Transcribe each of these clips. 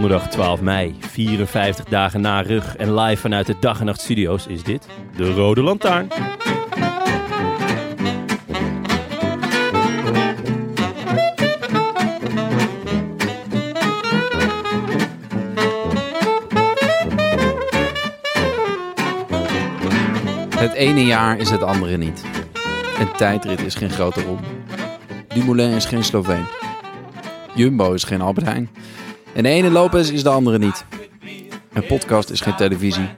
Donderdag 12 mei, 54 dagen na rug en live vanuit de Dag en Nacht Studio's is dit de Rode Lantaarn. Het ene jaar is het andere niet. Een tijdrit is geen grote ronde. Dumoulin is geen Sloveen. Jumbo is geen Albert Heijn. En de ene Lopez is de andere niet. Een podcast is geen televisie.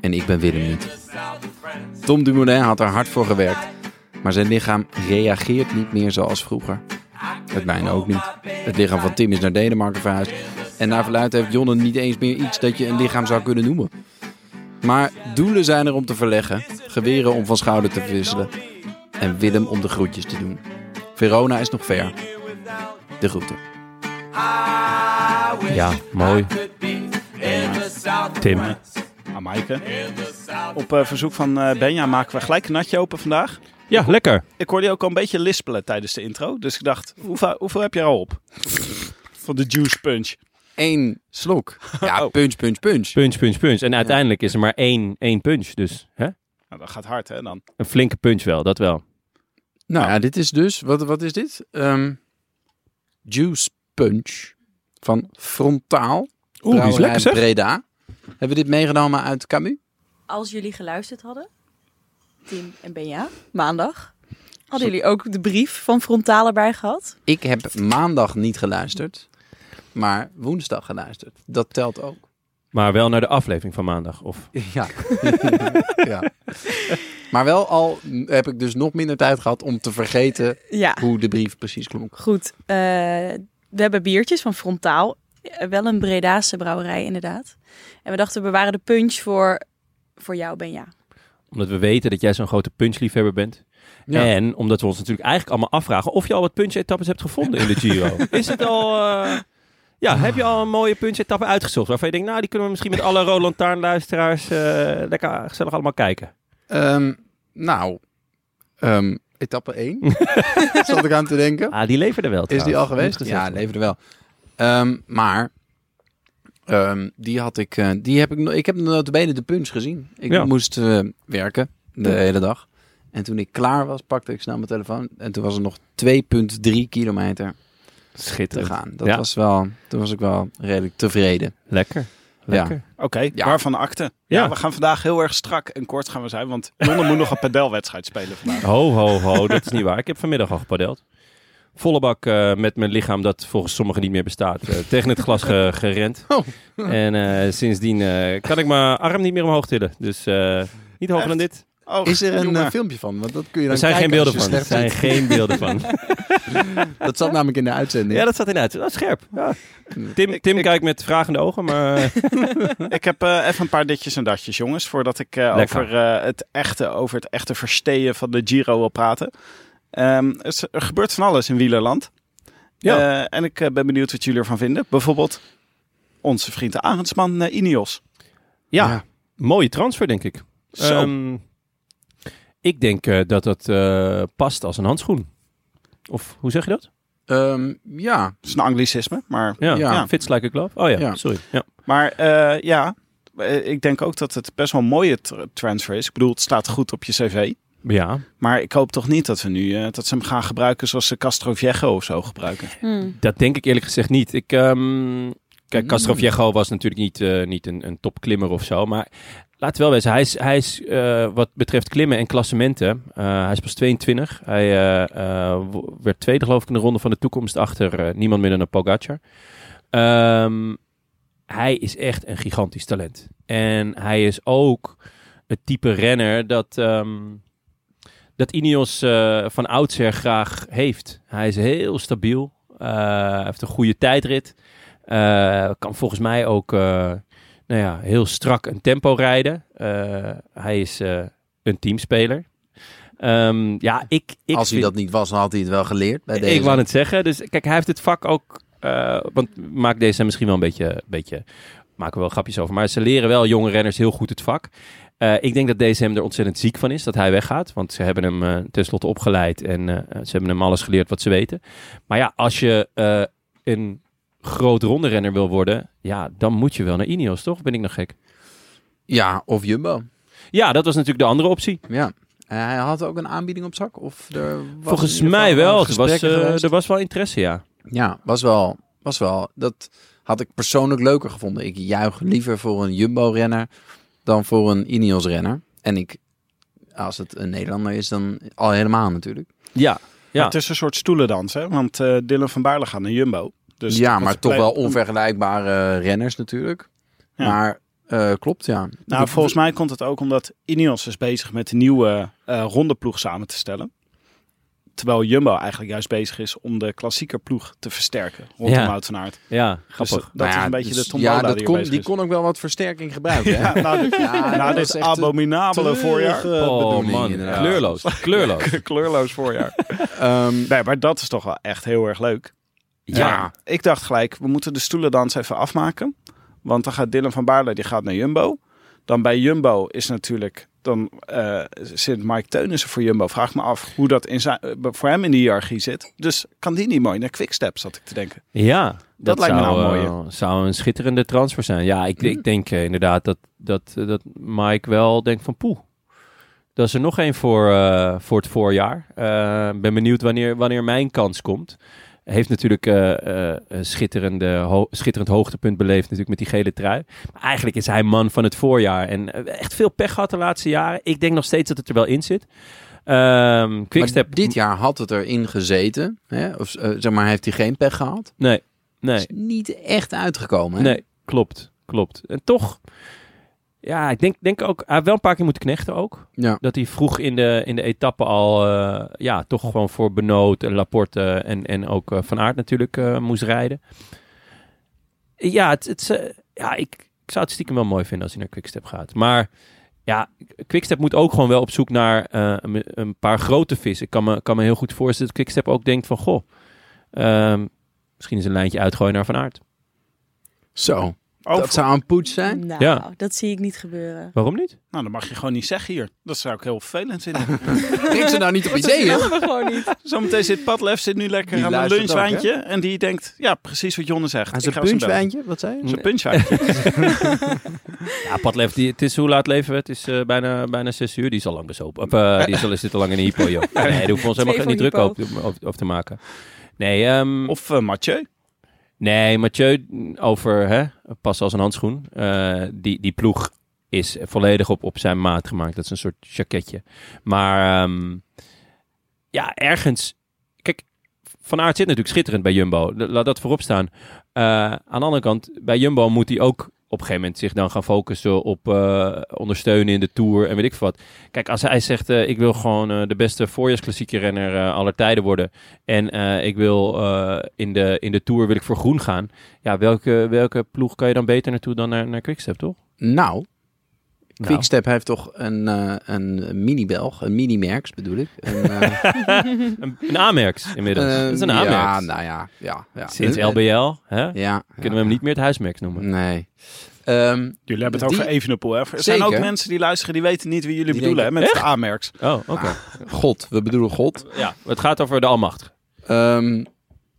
En ik ben Willem niet. Tom Dumoulin had er hard voor gewerkt. Maar zijn lichaam reageert niet meer zoals vroeger. Het mijne ook niet. Het lichaam van Tim is naar Denemarken verhuisd. En naar verluidt heeft Jonne niet eens meer iets dat je een lichaam zou kunnen noemen. Maar doelen zijn er om te verleggen, geweren om van schouder te wisselen en Willem om de groetjes te doen. Verona is nog ver. De groeten. Ja, mooi. Tim. Maaike. Op eh, verzoek van eh, Benja maken we gelijk een natje open vandaag. Ja, lekker. Ik hoorde je ook al een beetje lispelen tijdens de intro. Dus ik dacht, hoeveel, hoeveel heb je er al op? Van de juice punch. Eén slok. Ja, Oh. punch, punch, punch. Punch, punch, punch. En uiteindelijk is er maar één, één punch. Dus hè? Nou, dat gaat hard hè dan. een flinke punch wel, dat wel. Nou ja, dit is dus, wat, wat is dit? Ehm, juice Punch van Frontaal. Oeh, die is lekker zeg. Breda. Hebben we dit meegenomen uit Camus? Als jullie geluisterd hadden, Tim en Benja, maandag, hadden jullie ook de brief van Frontaal erbij gehad? Ik heb maandag niet geluisterd, maar woensdag geluisterd. Dat telt ook. Maar wel naar de aflevering van maandag. Of... Ja. ja. Maar wel al heb ik dus nog minder tijd gehad om te vergeten Ja, hoe de brief precies klonk. goed. Eh, we hebben biertjes van Frontaal. Eh, wel een Bredaanse brouwerij inderdaad. En we dachten, we bewaren de punch voor, voor jou, Benja. Omdat we weten dat jij zo'n grote punchliefhebber bent. Ja. En omdat we ons natuurlijk eigenlijk allemaal afvragen of je al wat punch-etappes hebt gevonden in de Giro. Is het al... eh, Ja, heb je al een mooie punch-etappe uitgezocht waarvan je denkt, nou die kunnen we misschien met alle Roland Taarn luisteraars eh, lekker gezellig allemaal kijken. Ehm, nou, ehm, etappe 1. Zat ik aan te denken. Ah, die leverde wel Is die trouwens. al geweest? Ja, leverde wel. Ehm, maar ehm, die had ik, eh, die heb ik, no- ik heb notabene de punch gezien. Ik Ja. moest eh, werken de hele dag. En toen ik klaar was, pakte ik snel mijn telefoon. En toen was er nog 2,3 kilometer worden. te Schitterend. gaan. Dat Ja. was wel, toen was ik wel redelijk tevreden. Lekker. Lekker. Oké, Ja. waarvan akte? Ja. Ja. we gaan vandaag heel erg strak en kort gaan we zijn. Want Jonne moet nog een padelwedstrijd spelen vandaag. Ho, ho, ho. Dat is niet waar. Ik heb vanmiddag al gepadeld. Volle bak eh, met mijn lichaam dat volgens sommigen niet meer bestaat. eh, tegen het glas ge- gerend. Oh. En eh, sindsdien eh, kan ik mijn arm niet meer omhoog tillen. Dus eh, niet hoger dan dit. Oh, Is er een eh, filmpje van? Want dat kun je dan Er zijn geen beelden van. Er zijn geen beelden van. Dat zat namelijk in de uitzending. Ja, dat zat eruit. Dat is scherp. Ja. Tim, Ik- Tim ik- kijkt met vragende ogen, maar eh, Ik heb eh, even een paar ditjes en datjes, jongens. Voordat ik eh, over, eh, het echte, over het echte verstehen van de Giro wil praten. Ehm, er er gebeurt van alles in wielerland. Ja. Eh, en ik ben benieuwd wat jullie ervan vinden. Bijvoorbeeld onze vriend Arendsman Ineos. Ja, Ja. mooie transfer denk ik. Zo. Ehm, ik denk eh, dat dat eh, past als een handschoen. Of hoe zeg je dat? Ehm, ja, Dat is een anglicisme, maar... Ja, Ja. fits like a glove. Oh ja, Ja. sorry. Ja. Maar eh, ja, ik denk ook dat het best wel een mooie tra- transfer is. Ik bedoel, het staat goed op je cv. ja, Maar ik hoop toch niet dat we nu eh, dat ze hem gaan gebruiken zoals ze Castro Viejo of zo gebruiken. Hmm. dat denk ik eerlijk gezegd niet. Ik, ehm, kijk, Mm. Castroviejo was natuurlijk niet, eh, niet een, een topklimmer of zo. Maar laat wel wezen, hij is, hij is eh, wat betreft klimmen en klassementen, eh, hij is pas 22. Hij eh, werd tweede geloof ik in de ronde van de toekomst achter niemand minder dan Pogacar. Ehm, hij is echt een gigantisch talent. En hij is ook het type renner dat, ehm, dat Ineos van oudsher graag heeft. Hij is heel stabiel. Heeft een goede tijdrit. Kan volgens mij ook nou ja, heel strak een tempo rijden. Eh, hij is eh, een teamspeler. Ehm, ja, ik, ik als hij vind- dat niet was, dan had hij het wel geleerd bij deze. ik wou het zeggen. Dus kijk, hij heeft het vak ook. eh, want maakt deze misschien wel een beetje, beetje. Maken we wel grapjes over. Maar ze leren wel jonge renners heel goed het vak. Ik denk dat deze hem er ontzettend ziek van is dat hij weggaat. Want ze hebben hem tenslotte opgeleid. En ze hebben hem alles geleerd wat ze weten. Maar ja, als je een groot ronde renner wil worden. Ja, dan moet je wel naar Ineos, toch? Ben ik nog gek? Ja, of Jumbo. Ja, dat was natuurlijk de andere optie. Ja. En hij had ook een aanbieding op zak? Of er was Volgens mij wel. Er was, eh, geweest? er was wel interesse, ja. Ja, was wel, was wel. Dat had ik persoonlijk leuker gevonden. Ik juich liever voor een Jumbo-renner dan voor een Ineos-renner. En ik, als het een Nederlander is, dan al helemaal natuurlijk. Ja, ja. Het is een soort stoelendans, hè? Want eh Dylan van Baarle gaat naar Jumbo. Dus ja, maar is toch wel onvergelijkbare renners natuurlijk. Ja. Maar eh, klopt, ja. Nou, volgens mij komt het ook omdat Ineos is bezig met een nieuwe eh rondeploeg samen te stellen. Terwijl Jumbo eigenlijk juist bezig is om de klassieker ploeg te versterken rondom Ja. Wout van Aert. ja, Dus grappig. dat Nou is ja, een beetje dus- de tombola Ja, dat die kon, bezig die is. kon ook wel wat versterking gebruiken. hè? Ja, na dit, Ja, dat dit is abominabele voorjaar. Oh bedoeling, man, inderdaad. kleurloos. Kleurloos. Kleurloos voorjaar. Ehm, Nee, maar dat is toch wel echt heel erg leuk. Ja. Ik dacht gelijk, we moeten de stoelendans even afmaken. Want dan gaat Dylan van Baarle, die gaat naar Jumbo. Dan bij Jumbo is natuurlijk, dan eh, zit Mike Teunissen voor Jumbo. Vraag me af hoe dat in zijn, eh, voor hem in de hiërarchie zit. Dus kan die niet mooi naar Quickstep, zat ik te denken. Ja, dat, lijkt me zou, nou een eh, zou een schitterende transfer zijn. Ja, ik, ik denk eh, inderdaad dat, dat, dat Mike wel denkt van poeh. Dat is er nog één voor, eh, voor het voorjaar. Eh, ben benieuwd wanneer, wanneer mijn kans komt. Heeft natuurlijk een schitterende, ho- schitterend hoogtepunt beleefd natuurlijk met die gele trui. Maar eigenlijk is hij man van het voorjaar. En eh, echt veel pech gehad de laatste jaren. Ik denk nog steeds dat het er wel in zit. Ehm maar Quickstep. dit jaar had het erin gezeten. Hè? Of zeg maar, heeft hij geen pech gehad. Nee, nee. Is niet echt uitgekomen. Hè? Nee, klopt, klopt. En toch, ja, ik denk, denk ook, hij heeft wel een paar keer moeten knechten ook. Ja. Dat hij vroeg in de, in de etappe al, eh, ja, toch gewoon voor Benoot en Laporte en, en ook eh, Van Aert natuurlijk eh, moest rijden. Ja, het, het, ja ik, ik zou het stiekem wel mooi vinden als hij naar Quickstep gaat. Maar ja, Quickstep moet ook gewoon wel op zoek naar een, een paar grote vissen. Ik kan me, kan me heel goed voorstellen dat Quickstep ook denkt van, goh, ehm, misschien is een lijntje uitgooien naar Van Aert. Zo, Dat zou een poets zijn. Nou, Ja. dat zie ik niet gebeuren. Waarom niet? Nou, dat mag je gewoon niet zeggen hier. Dat zou ik heel vervelend vinden. Denk ze nou niet op Dat ideeën? willen we gewoon niet. Zometeen zit Padlef zit nu lekker Die aan een ook, lunchwijntje. en die denkt, ja, precies wat Jonne zegt. Een eens bellen. punchwijntje, wat zei je? Zo'n punchwijntje. Ja, Padlef, die, het is hoe laat leven we? Het is eh, bijna, bijna zes uur. Die is al lang bezopen. Of, eh, die is al, zit al lang in de hypo, joh. Nee, daar hoeven we ons helemaal voor druk over, over, over te maken. Nee, ehm, Of Mathieu. Nee, Mathieu over hè, pas als een handschoen. Eh, die, die ploeg is volledig op, op zijn maat gemaakt. Dat is een soort jacketje. Maar ehm, ja, ergens... Kijk, Van Aert zit natuurlijk schitterend bij Jumbo. Laat dat voorop staan. Eh, aan de andere kant, bij Jumbo moet hij ook op een gegeven moment zich dan gaan focussen op eh, ondersteunen in de Tour en weet ik wat. Kijk, als hij zegt, eh, ik wil gewoon eh, de beste voorjaarsklassieke renner aller tijden worden en ik wil in, de, in de Tour wil ik voor groen gaan. Ja, welke, welke ploeg kan je dan beter naartoe dan naar, naar Quickstep, toch? Nou, Nou. Quickstep heeft toch een, eh, een mini-Belg, een mini-Merks bedoel ik. Een, eh, Een, een Amerks inmiddels. eh, dat is een Ja, Amerks. nou ja. ja, ja. Sinds LBL hè? Ja. kunnen we hem niet meer het huismerks noemen. Nee. Ehm, Jullie hebben het Die- over Evenepoel. Hè? Er zijn ook mensen die luisteren die weten niet wie jullie Die bedoelen hè, met de A-merks. Oh, oké. God, we bedoelen God. Ja, het gaat over de Almachtige. Ehm,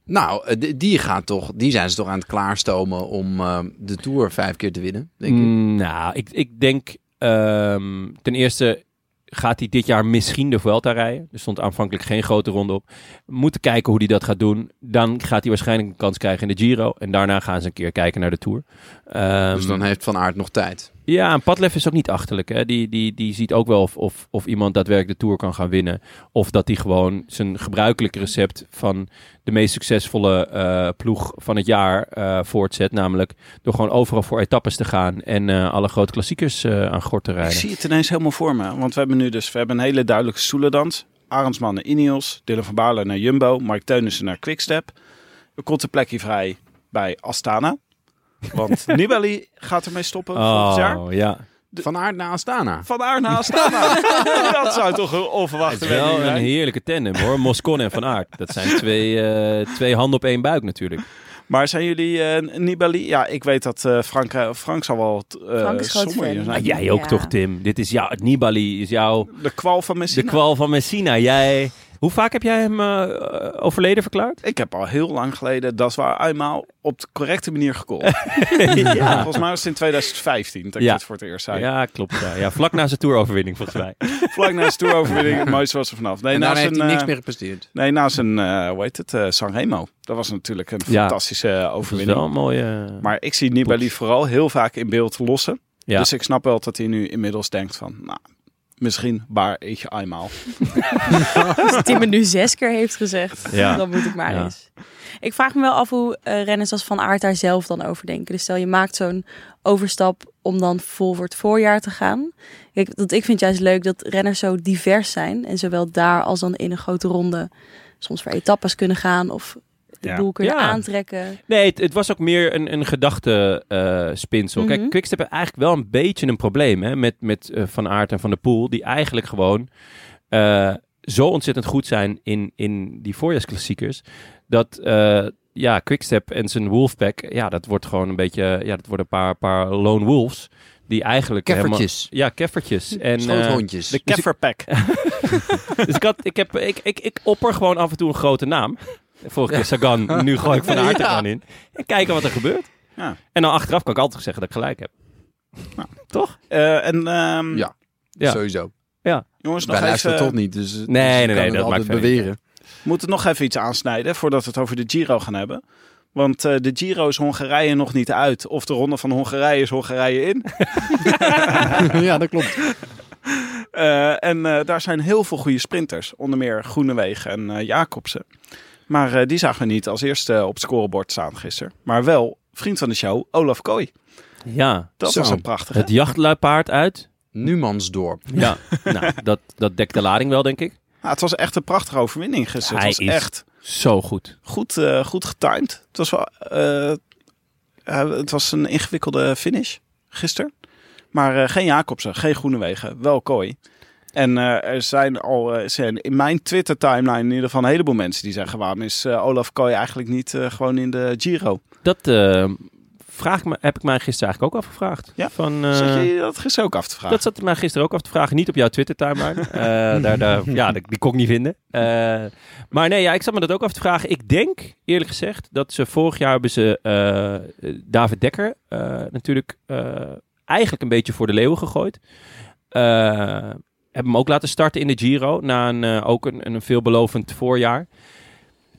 nou, die, gaat toch, die zijn ze toch aan het klaarstomen om eh, de Tour vijf keer te winnen, denk ik. Mm, nou, ik, ik denk ehm, ten eerste gaat hij dit jaar misschien de Vuelta rijden. Er stond aanvankelijk geen grote ronde op. We moeten kijken hoe hij dat gaat doen. Dan gaat hij waarschijnlijk een kans krijgen in de Giro. En daarna gaan ze een keer kijken naar de Tour. Ehm, dus dan heeft Van Aert nog tijd. Ja, en Padlef is ook niet achterlijk. Hè? Die, die, die ziet ook wel of, of, of iemand daadwerkelijk de Tour kan gaan winnen. Of dat hij gewoon zijn gebruikelijke recept van de meest succesvolle eh, ploeg van het jaar eh, voortzet. Namelijk door gewoon overal voor etappes te gaan en eh, alle grote klassiekers aan gort te Ik rijden. zie het ineens helemaal voor me. Want we hebben nu dus we hebben een hele duidelijke stoelendans. Arendsman naar Ineos, Dylan van Baarle naar Jumbo, Mark Teunissen naar Quickstep. Er komt een plekje vrij bij Astana. Want Nibali gaat ermee stoppen volgend jaar. Oh, ja. Van Aert naar Astana. Van Aert naar Astana. dat zou toch een onverwachte Het is wel een zijn. heerlijke tandem hoor. Moscon en Van Aert. Dat zijn twee, eh, twee handen op één buik natuurlijk. Maar zijn jullie eh, Nibali? Ja, ik weet dat eh, Frank, Frank zal wel uh, Frank is groot fan. Maar Ah, jij ook Ja. toch Tim? Dit is jouw, het Nibali is jouw, De kwal van de Messina. kwal van Messina. Jij, hoe vaak heb jij hem eh, overleden verklaard? Ik heb al heel lang geleden, dat is waar, eenmaal op de correcte manier gecallt. ja. Volgens mij was het in 2015 dat ik Ja. dit voor het eerst zei. Ja, klopt. Ja. ja, vlak na zijn toeroverwinning volgens mij. Vlak na zijn toeroverwinning, het mooiste was er vanaf. Nee, en na zijn, heeft hij niks eh, meer gepresteerd. Nee, na zijn, eh, hoe heet het, eh Sanremo. Dat was natuurlijk een Ja. fantastische eh, Dat is overwinning. wel een mooie... Maar ik zie Nibali vooral heel vaak in beeld lossen. ja. Dus ik snap wel dat hij nu inmiddels denkt van, nou, misschien baar ik je eenmaal. Als Tim het nu zes keer heeft gezegd, Ja. dan moet ik maar Ja. eens. Ik vraag me wel af hoe eh, renners als Van Aert daar zelf dan over denken. Dus stel je maakt zo'n overstap om dan vol voor het voorjaar te gaan. Kijk, dat, ik vind juist leuk dat renners zo divers zijn. En zowel daar als dan in een grote ronde soms voor etappes kunnen gaan. Of de Ja. boel kunnen Ja. aantrekken. Nee, het, het was ook meer een, een gedachte eh spinsel. Mhm. Kijk, Quickstep heeft eigenlijk wel een beetje een probleem hè, met, met eh, Van Aert en Van der Poel. Die eigenlijk gewoon eh, zo ontzettend goed zijn in, in die voorjaarsklassiekers. Dat eh, ja, Quickstep en zijn Wolfpack, ja, dat wordt gewoon een beetje, ja, dat worden een paar, paar lone wolves. Die eigenlijk helemaal- ja, keffertjes. En, eh, Schoothondjes. De Kefferpack. dus ik, had, ik, heb, ik, ik, ik opper gewoon af en toe een grote naam. Vorige keer Sagan, nu gooi ik Van Ja. gewoon in. En kijken wat er gebeurt. Ja. En dan achteraf kan ik altijd zeggen dat ik gelijk heb. Toch? Eh, en ehm, Ja. Ja. Sowieso. jongens, nog Wij luisteren even, toch niet, dus, dus nee, ik nee, kan het dat maakt beweren. we moeten nog even iets aansnijden voordat we het over de Giro gaan hebben. Want eh, de Giro is Hongarije nog niet uit. Of de ronde van Hongarije is Hongarije in. ja, dat klopt. Eh, en eh, daar zijn heel veel goede sprinters. Onder meer Groenewegen en Jacobsen. Maar eh, die zagen we niet als eerste op het scorebord staan gisteren. Maar wel vriend van de show, Olaf Kooi. Ja, Dat Zo. was een prachtige. het jachtluipaard uit. Numansdorp. Ja, nou, dat, dat dekt de lading wel, denk ik. Ja, het was echt een prachtige overwinning gisteren. Hij het was is- echt Zo goed. goed, eh, goed getimed. Het was, wel, eh, eh, het was een ingewikkelde finish gisteren. Maar eh, geen Jacobsen, geen Groenewegen, wel Kooi. En eh, er zijn al eh, zijn in mijn Twitter-timeline in ieder geval een heleboel mensen die zeggen... waarom is eh, Olaf Kooi eigenlijk niet gewoon in de Giro? Dat vraag me, heb ik mij gisteren eigenlijk ook afgevraagd. Ja. Van, Zat je dat gisteren ook af te vragen? Dat zat mij gisteren ook af te vragen. Niet op jouw Twitter-timeline. Eh, daar, daar, ja, die, die kon ik niet vinden. Maar nee, ja, ik zat me dat ook af te vragen. Ik denk, eerlijk gezegd, dat ze vorig jaar hebben ze David Dekker natuurlijk eigenlijk een beetje voor de leeuwen gegooid. Hebben hem ook laten starten in de Giro. Na een, eh, ook een, een veelbelovend voorjaar.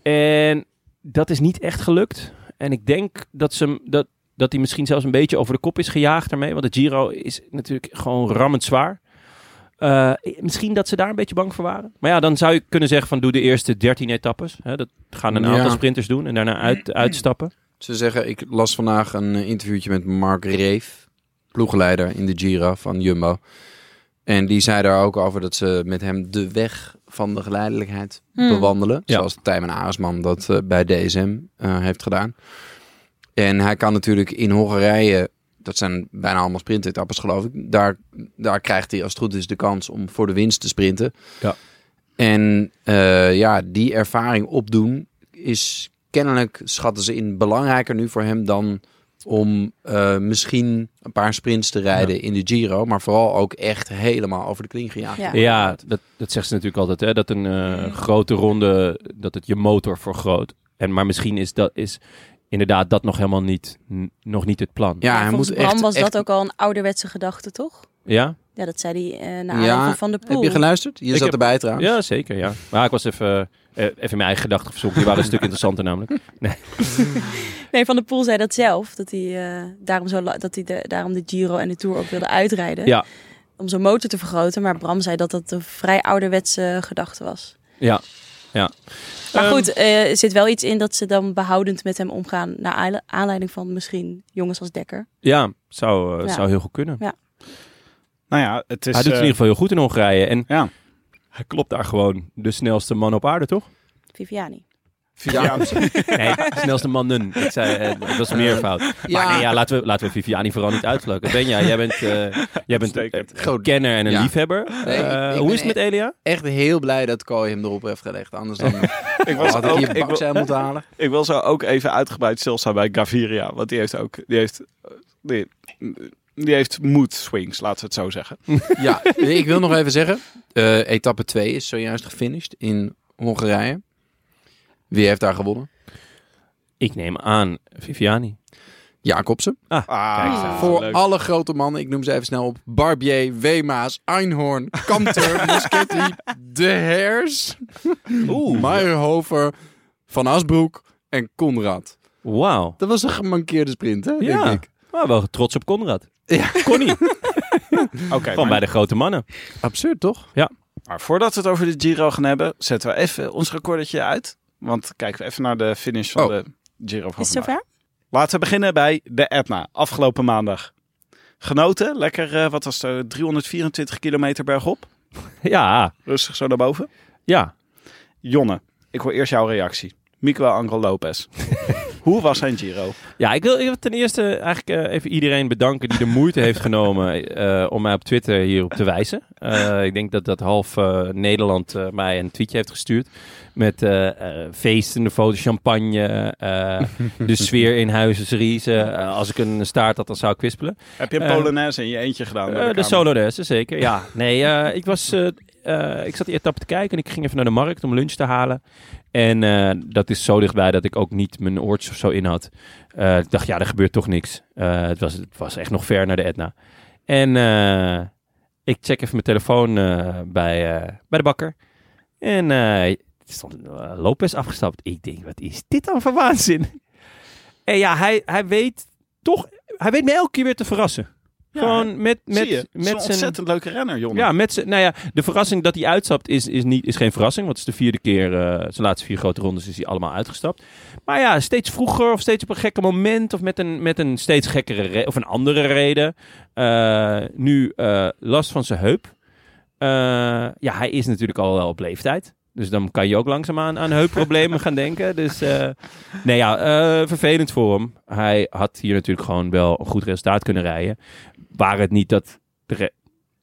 En dat is niet echt gelukt. En ik denk dat, ze, dat, dat hij misschien zelfs een beetje over de kop is gejaagd daarmee. Want de Giro is natuurlijk gewoon rammend zwaar. Eh, misschien dat ze daar een beetje bang voor waren. Maar ja, dan zou je kunnen zeggen van doe de eerste 13 etappes. Hè, dat gaan een Ja. aantal sprinters doen en daarna uit, uitstappen. Ze zeggen, ik las vandaag een interviewtje met Mark Reef, ploegleider in de Giro van Jumbo. En die zei daar ook over dat ze met hem de weg van de geleidelijkheid Hmm. bewandelen. Ja. Zoals Tijmen Aresman dat eh, bij DSM eh, heeft gedaan. En hij kan natuurlijk in Hongarije dat zijn bijna allemaal sprintetappes geloof ik. Daar, daar krijgt hij als het goed is de kans om voor de winst te sprinten. Ja. En eh, ja, die ervaring opdoen is kennelijk, schatten ze in, belangrijker nu voor hem dan om eh, misschien een paar sprints te rijden in de Giro. Maar vooral ook echt helemaal over de kling gejaagd. Ja. Ja, dat, dat zegt ze natuurlijk altijd. Hè? Dat een eh, grote ronde, dat het je motor vergroot. En, maar misschien is, dat, is inderdaad dat nog helemaal niet, nog niet het plan. Ja, hij Volgens moet Bram echt, was echt- dat ook al een ouderwetse gedachte, toch? Ja? Ja, dat zei hij eh naar aanleiding van der Poel. heb je geluisterd? Je Ik zat heb- erbij trouwens. Ja, zeker. Ja. Maar ik was even, eh, even in mijn eigen gedachten verzocht. Die waren een stuk interessanter namelijk. Nee, Van der Poel zei dat zelf. Dat hij, eh, daarom, zo, dat hij de, daarom de Giro en de Tour ook wilde uitrijden. Ja. Om zijn motor te vergroten. Maar Bram zei dat dat een vrij ouderwetse gedachte was. Ja. ja. Maar Ehm, goed, eh, er zit wel iets in dat ze dan behoudend met hem omgaan. Naar aanle- aanleiding van misschien jongens als Dekker. Ja, zou, Ja. zou heel goed kunnen. Nou ja, het is... hij doet het in eh, ieder geval heel goed in Hongarije. En Ja. hij klopt daar gewoon de snelste man op aarde, toch? Viviani. Ja, Nee, snelste mannen. Ik zei, eh, het was meer fout. Maar Ja. nee, ja, laten, we, laten we Viviani vooral niet uitvlakken. Ben jij, jij bent, eh, jij bent een Goed. kenner en een Ja. liefhebber. Nee, ik- Eh, ik hoe is het met Elia? echt heel blij dat Kooi hem erop heeft gelegd. Anders dan ik, was had ik ook, hier ik, moeten halen. ik wil zo ook even uitgebreid stilstaan bij Gaviria. Want die heeft ook... Die heeft, die, die heeft mood swings, laten we het zo zeggen. Ja, ik wil nog even zeggen. eh, etappe 2 is zojuist gefinished in Hongarije. Wie heeft daar gewonnen? Ik neem aan Viviani. Jacobsen. Ah, aan. Voor leuk. alle grote mannen, ik noem ze even snel op. Barbier, Wemaas, Einhorn, Kanter, Muschetti, De Hers, Meyerhofer, Van Asbroek en Conrad. Wauw. Dat was een gemankeerde sprint, hè, denk Ja. ik. Maar wel trots op Conrad. Ja. Connie. Oké, Van maar, bij de grote mannen. Absurd, toch? maar voordat we het over de Giro gaan hebben, zetten we even ons recordetje uit. Want kijken we even naar de finish van Oh. de Giro van Is het vandaag. zover? Laten we beginnen bij de Etna, afgelopen maandag. Genoten, lekker, eh, wat was het, 324 kilometer bergop. Ja, Rustig zo naar boven. ja. Jonne, ik wil eerst jouw reactie. Miguel Angel Lopez. Hoe was zijn Giro? Ja, ik wil ik wil ten eerste eigenlijk eh, even iedereen bedanken die de moeite heeft genomen eh, om mij op Twitter hierop te wijzen. Eh, ik denk dat dat half Nederland mij een tweetje heeft gestuurd met feestende foto's, champagne, eh, de sfeer in Huizen als ik een staart had, dan zou ik kwispelen. Heb je een Polonaise in je eentje gedaan? de dance, zeker. Ja, nee, eh, ik was... eh, ik zat die etappe te kijken en ik ging even naar de markt om lunch te halen. En eh, dat is zo dichtbij dat ik ook niet mijn oortjes of zo in had. Eh, ik dacht, ja, er gebeurt toch niks. Het, was, het was echt nog ver naar de Etna. En ik check even mijn telefoon bij, bij de bakker. En stond Lopez afgestapt. Ik denk, wat is dit dan voor waanzin? En ja, hij, hij weet toch... Hij weet me elke keer weer te verrassen. Gewoon met, met, met een zijn... ontzettend leuke renner, Jonne. Ja, met z'n- nou ja, de verrassing dat hij uitstapt is, is, niet, is geen verrassing. Want het is de vierde keer, eh, zijn laatste vier grote rondes is hij allemaal uitgestapt. Maar ja, steeds vroeger of steeds op een gekke moment of met een, met een steeds gekkere re- of een andere reden. Eh, nu eh, last van zijn heup. Ja, hij is natuurlijk al wel op leeftijd. Dus dan kan je ook langzaamaan aan heupproblemen gaan denken. Dus eh, nee ja, eh, vervelend voor hem. Hij had hier natuurlijk gewoon wel een goed resultaat kunnen rijden. Waar het niet dat de re-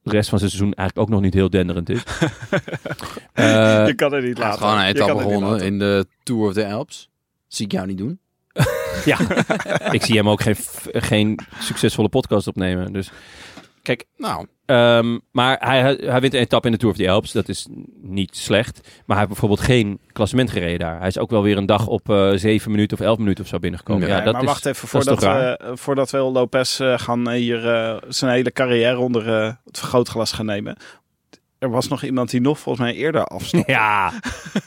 de rest van het seizoen eigenlijk ook nog niet heel denderend is. Eh, je kan het niet laten. gewoon een etappe gewonnen in de Tour of the Alps. Zie ik jou niet doen. ja, ik zie hem ook geen, geen succesvolle podcast opnemen. Dus kijk, Nou, Ehm, maar hij, hij wint een etappe in de Tour of the Alps. Dat is niet slecht. Maar hij heeft bijvoorbeeld geen klassement gereden daar. Hij is ook wel weer een dag op eh 7 minuten of 11 minuten of zo binnengekomen. Nee, ja, dat maar is, wacht even, voordat we, eh, voordat we Lopez eh, gaan hier zijn hele carrière onder het vergrootglas gaan nemen. Er was nog iemand die nog volgens mij eerder afstond. Ja,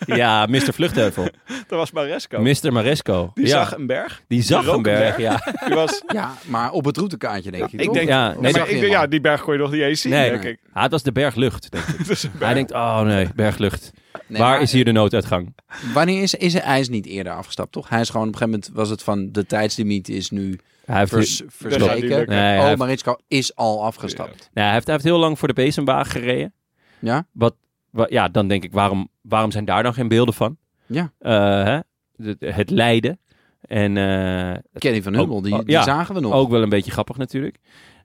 ja Mr. Vluchtheuvel. Dat was Maresco. Mr. Maresco. Die ja, zag een berg. die zag een berg, een ja. Die was, ja, maar op het routekaartje denk je ik toch? denk, Ja, nee, maar ik, ja, die berg kon je nog niet eens zien, Nee. denk ik. Ah, het was de berglucht, denk ik. Een Hij berg. denkt, oh nee, berglucht. Nee, Waar maar is hier de nooduitgang? Wanneer is, is hij is niet eerder afgestapt, toch? Hij is gewoon op een gegeven moment was het van de tijdslimiet is nu Hij heeft, vers. Nee, oh, heeft- Maritsko is al afgestapt. nee, hij, heeft, hij heeft heel lang voor de bezemwagen gereden. Ja? Wat, wa- ja, dan denk ik, waarom, waarom zijn daar dan geen beelden van? Ja. Eh, hè? Het lijden. En eh, Kenny van Hummel, die, Oh, die ja. zagen we nog. ook wel een beetje grappig natuurlijk.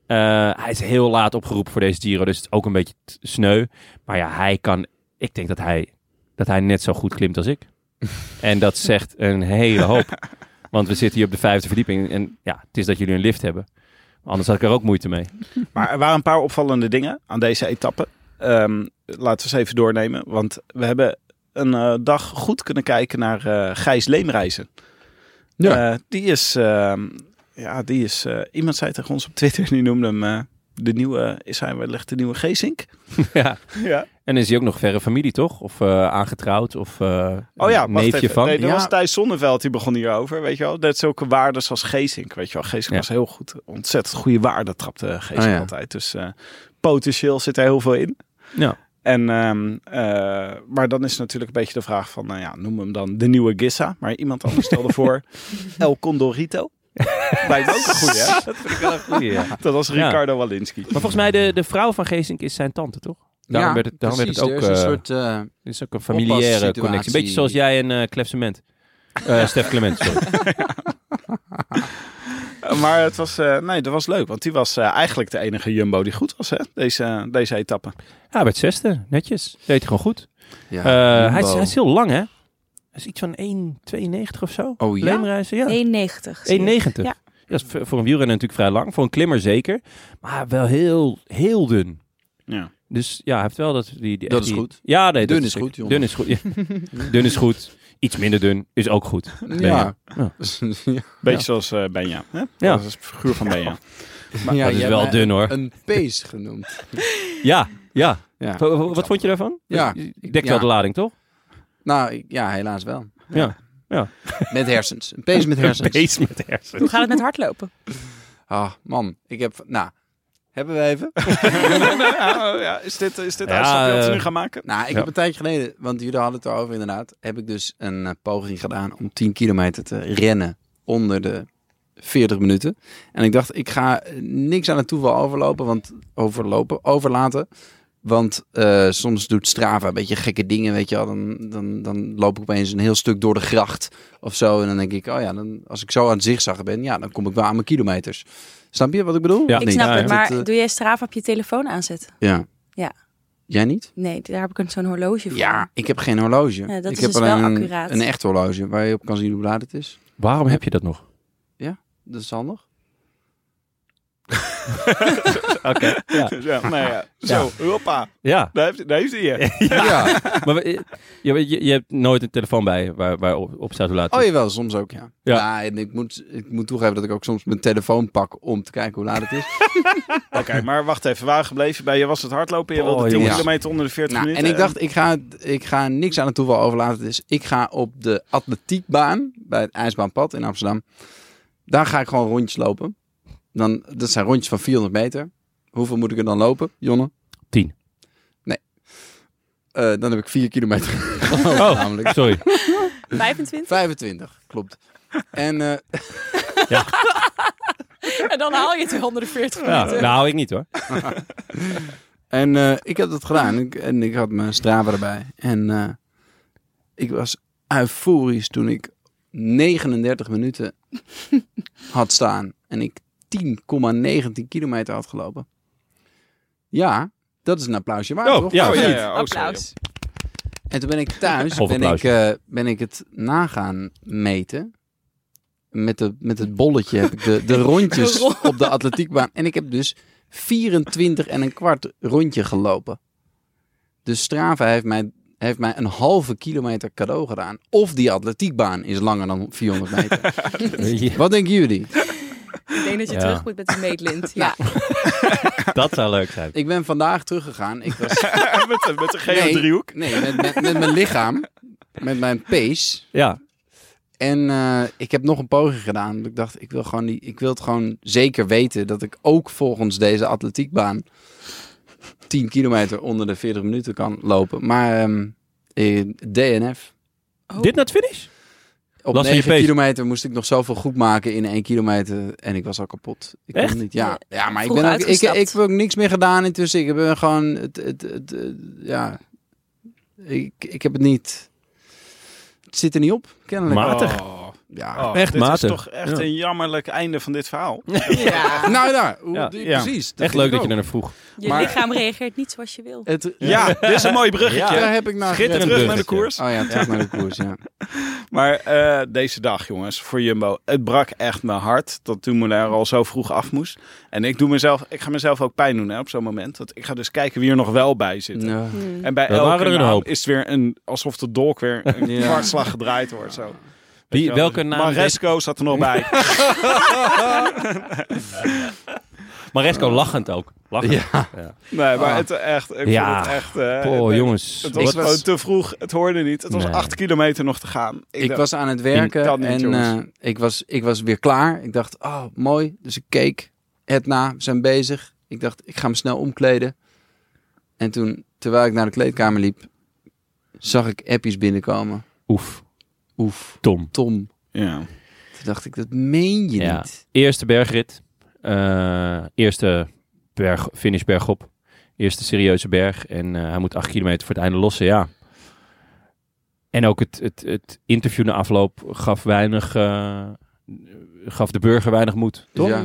Eh, hij is heel laat opgeroepen voor deze Giro, dus het is ook een beetje sneu. Maar ja, hij kan... Ik denk dat hij, dat hij net zo goed klimt als ik. en dat zegt een hele hoop. Want we zitten hier op de vijfde verdieping en ja, het is dat jullie een lift hebben. Anders had ik er ook moeite mee. Maar er waren een paar opvallende dingen aan deze etappe. Ehm, laten we eens even doornemen. Want we hebben een eh, dag goed kunnen kijken naar eh, Gijs Leemreizen. Ja. Eh, die is, ehm, ja, die is, eh, iemand zei tegen ons op Twitter, die noemde hem de nieuwe, is hij wellicht de nieuwe Geesink? ja. Ja. En is hij ook nog verre familie, toch? Of eh, aangetrouwd? Of eh Oh ja, neefje van? Nee, dat Ja. was Thijs Zonneveld, die begon hierover, weet je wel. Net zulke waarden als Geesink, weet je wel. Geesink Ja. was heel goed, ontzettend goede waarden trapte Geesink Oh ja. altijd. Dus eh, potentieel zit er heel veel in. Ja. En, ehm, eh, maar dan is natuurlijk een beetje de vraag van, nou ja, noem hem dan de nieuwe Gissa. Maar iemand anders stelde voor El Condorito. Lijkt ook een goeie, hè? Dat vind ik wel een goeie, ja. Dat was Ja. Ricardo Walinski. Maar volgens mij de, de vrouw van Geesink is zijn tante, toch? Daarom ja, werd het, daarom werd het ook. Er is een eh, soort, dit is ook een familiaire connectie. Een beetje zoals jij en eh Clef Cement. Eh, Stef Clement, sorry. Eh, Maar het was, eh, nee, dat was leuk. Want die was eh, eigenlijk de enige Jumbo die goed was, hè? Deze, deze etappe. Ja, hij werd zesde, netjes. Deed hij gewoon goed. ja, Eh, hij, is, hij is heel lang, hè? Hij is iets van 1,92 of zo. Oh ja? Leemreizen, ja. 1,90. 1,90. Ja. Dat is voor een wielrenner natuurlijk vrij lang. Voor een klimmer zeker. Maar wel heel, heel dun. Ja. Dus ja, hij heeft wel dat... Die, die, Dat is die- goed. Ja, nee, Dun dat is goed, jongen. Dun is goed, ja. Dun is goed. Iets minder dun is ook goed. Ja. Ja. ja. Beetje zoals eh Benja. Hè? Ja. Dat is het figuur van Benja. dat is wel dun, hoor. Een pees genoemd. Ja, ja. Ja. Wa- wa- Wat vond je daarvan? Ja. Ik dekt Ja. wel de lading, toch? Nou, ja, helaas wel. Ja. Met hersens. Een pees met hersens. Beest met hersens. Hoe gaat het met hardlopen? Ah, man. Ik heb... Nou, hebben we even? Ja, ja, is dit, is dit Ja, uitstapje wat we eh, nu gaan maken? Nou, ik Ja. heb een tijdje geleden, want jullie hadden het erover inderdaad, heb ik dus een eh, poging gedaan om 10 kilometer te rennen onder de 40 minuten. En ik dacht, ik ga eh, niks aan het toeval overlopen, want overlopen, overlaten. Want eh, soms doet Strava een beetje gekke dingen, weet je wel. Dan, dan, dan loop ik opeens een heel stuk door de gracht of zo. En dan denk ik, oh ja, dan, als ik zo aan het zigzaggen ben, ja, dan kom ik wel aan mijn kilometers. Snap je wat ik bedoel? Ja. Ik snap Ja, het, ja. maar eh, doe jij Strava op je telefoon aanzetten? Ja. Ja. Jij niet? Nee, daar heb ik een- zo'n horloge voor. Ja, ik heb geen horloge. Ja, dat ik is heb dus wel alleen een, accuraat. een echt horloge waar je op kan zien hoe laat het is. Waarom heb je dat nog? Dat is handig. Oké. Ja. Ja, nou ja. Zo, hoppa. ja. Daar heeft, daar heeft hij je. Ja. Maar we- je, je, je hebt nooit een telefoon bij je waar, waar op, staat hoe laat het Oh jawel, soms ook ja. Ja. Ja, en ik moet, ik moet toegeven dat ik ook soms mijn telefoon pak om te kijken hoe laat het is. Oké, maar wacht even. Waar gebleven bij je was het hardlopen. Je Oh, wilde 10 jongens. kilometer onder de 40 nou, minuten. en ik dacht, ik ga, ik ga niks aan het toeval overlaten. Dus ik ga op de atletiekbaan bij het IJsbaanpad in Amsterdam. Daar ga ik gewoon rondjes lopen. Dan, dat zijn rondjes van 400 meter. Hoeveel moet ik er dan lopen, Jonne? 10. Eh, dan heb ik 4 kilometer Oh, namelijk. sorry. 25? 25, klopt. En eh, En dan haal je het weer onder de 40 Ja, minuten. nou, ik niet hoor. En eh, ik heb dat gedaan. Ik, en ik had mijn Strava erbij. En eh, ik was euforisch toen ik 39 minuten had staan. En ik 10,19 kilometer had gelopen. Ja, dat is een applausje waard, Oh, toch? ja, Oh, ja. Oh. Applaus. En toen ben ik thuis, Of ben ik, eh, ben ik het nagaan meten. Met, de, met het bolletje heb ik de, de rondjes op de atletiekbaan. En ik heb dus 24 en een kwart rondje gelopen. Dus Strava heeft mij, heeft mij een halve kilometer cadeau gedaan. Of die atletiekbaan is langer dan 400 meter. Wat denken jullie? Ik denk dat je Ja. terug moet met de meetlint. Ja. Dat zou leuk zijn. Ik ben vandaag teruggegaan. Ik was, met, de, met de gele driehoek. nee, met, met, met mijn lichaam. Met mijn pace. Ja, En eh, ik heb nog een poging gedaan. want Ik dacht, ik wil, gewoon die, ik wil het gewoon zeker weten dat ik ook volgens deze atletiekbaan 10 kilometer onder de 40 minuten kan lopen. Maar ehm, eh, DNF. Oh. dit naar het finish? Op Last van je 9 pace. kilometer moest ik nog zoveel goed maken in 1 kilometer. En ik was al kapot. Ik kon Echt? Niet, ja, ja, maar ik, ben ook, ik, ik heb ook niks meer gedaan intussen. Ik heb gewoon... Het, het, het, ja, ik, ik heb het niet... Het zit er niet op, kennelijk. Matig. Oh. Ja. Oh, Echt dit matig. is toch echt Ja. een jammerlijk einde van dit verhaal. Nou ja, hoe- Ja. die- Ja. precies. Echt leuk dat je er naar vroeg. Je Maar- lichaam reageert niet zoals je wil. Het, Ja, dit is een mooi bruggetje. Daar heb ik naar Schitterend Terug naar de koers. Oh ja, terug naar de koers, ja. Maar eh, deze dag, jongens, voor Jumbo. Het brak echt mijn hart dat Dumoulin er al zo vroeg af moest. En ik, doe mezelf, ik ga mezelf ook pijn doen hè, op zo'n moment. Want ik ga dus kijken wie er nog wel bij zit. Ja. En bij elke naam is het weer een, alsof de dolk weer een Ja. kwartslag gedraaid wordt. Zo. Wie, welke naam? Maresco zat er nog bij. Maresco lachend ook. Lachend. Ja. Nee, maar Ah. het echt. Ik Ja. vond het echt. nee, jongens. Het was Ik was- te vroeg. Het hoorde niet. Het was Nee. acht kilometer nog te gaan. Ik dacht, was aan het werken niet, en eh, ik, was, ik was weer klaar. Ik dacht, oh, mooi. Dus ik keek. Het na, we zijn bezig. Ik dacht, ik ga me snel omkleden. En toen, terwijl ik naar de kleedkamer liep, zag ik appjes binnenkomen. Oef, Oef, Tom. Tom. Ja. Toen dacht ik, dat meen je Ja. niet. Eerste bergrit. Eh, eerste berg, finish bergop. Eerste serieuze berg. En eh, hij moet acht kilometer voor het einde lossen, ja. En ook het, het, het interview na afloop gaf weinig... eh, gaf de burger weinig moed, toch? Ja.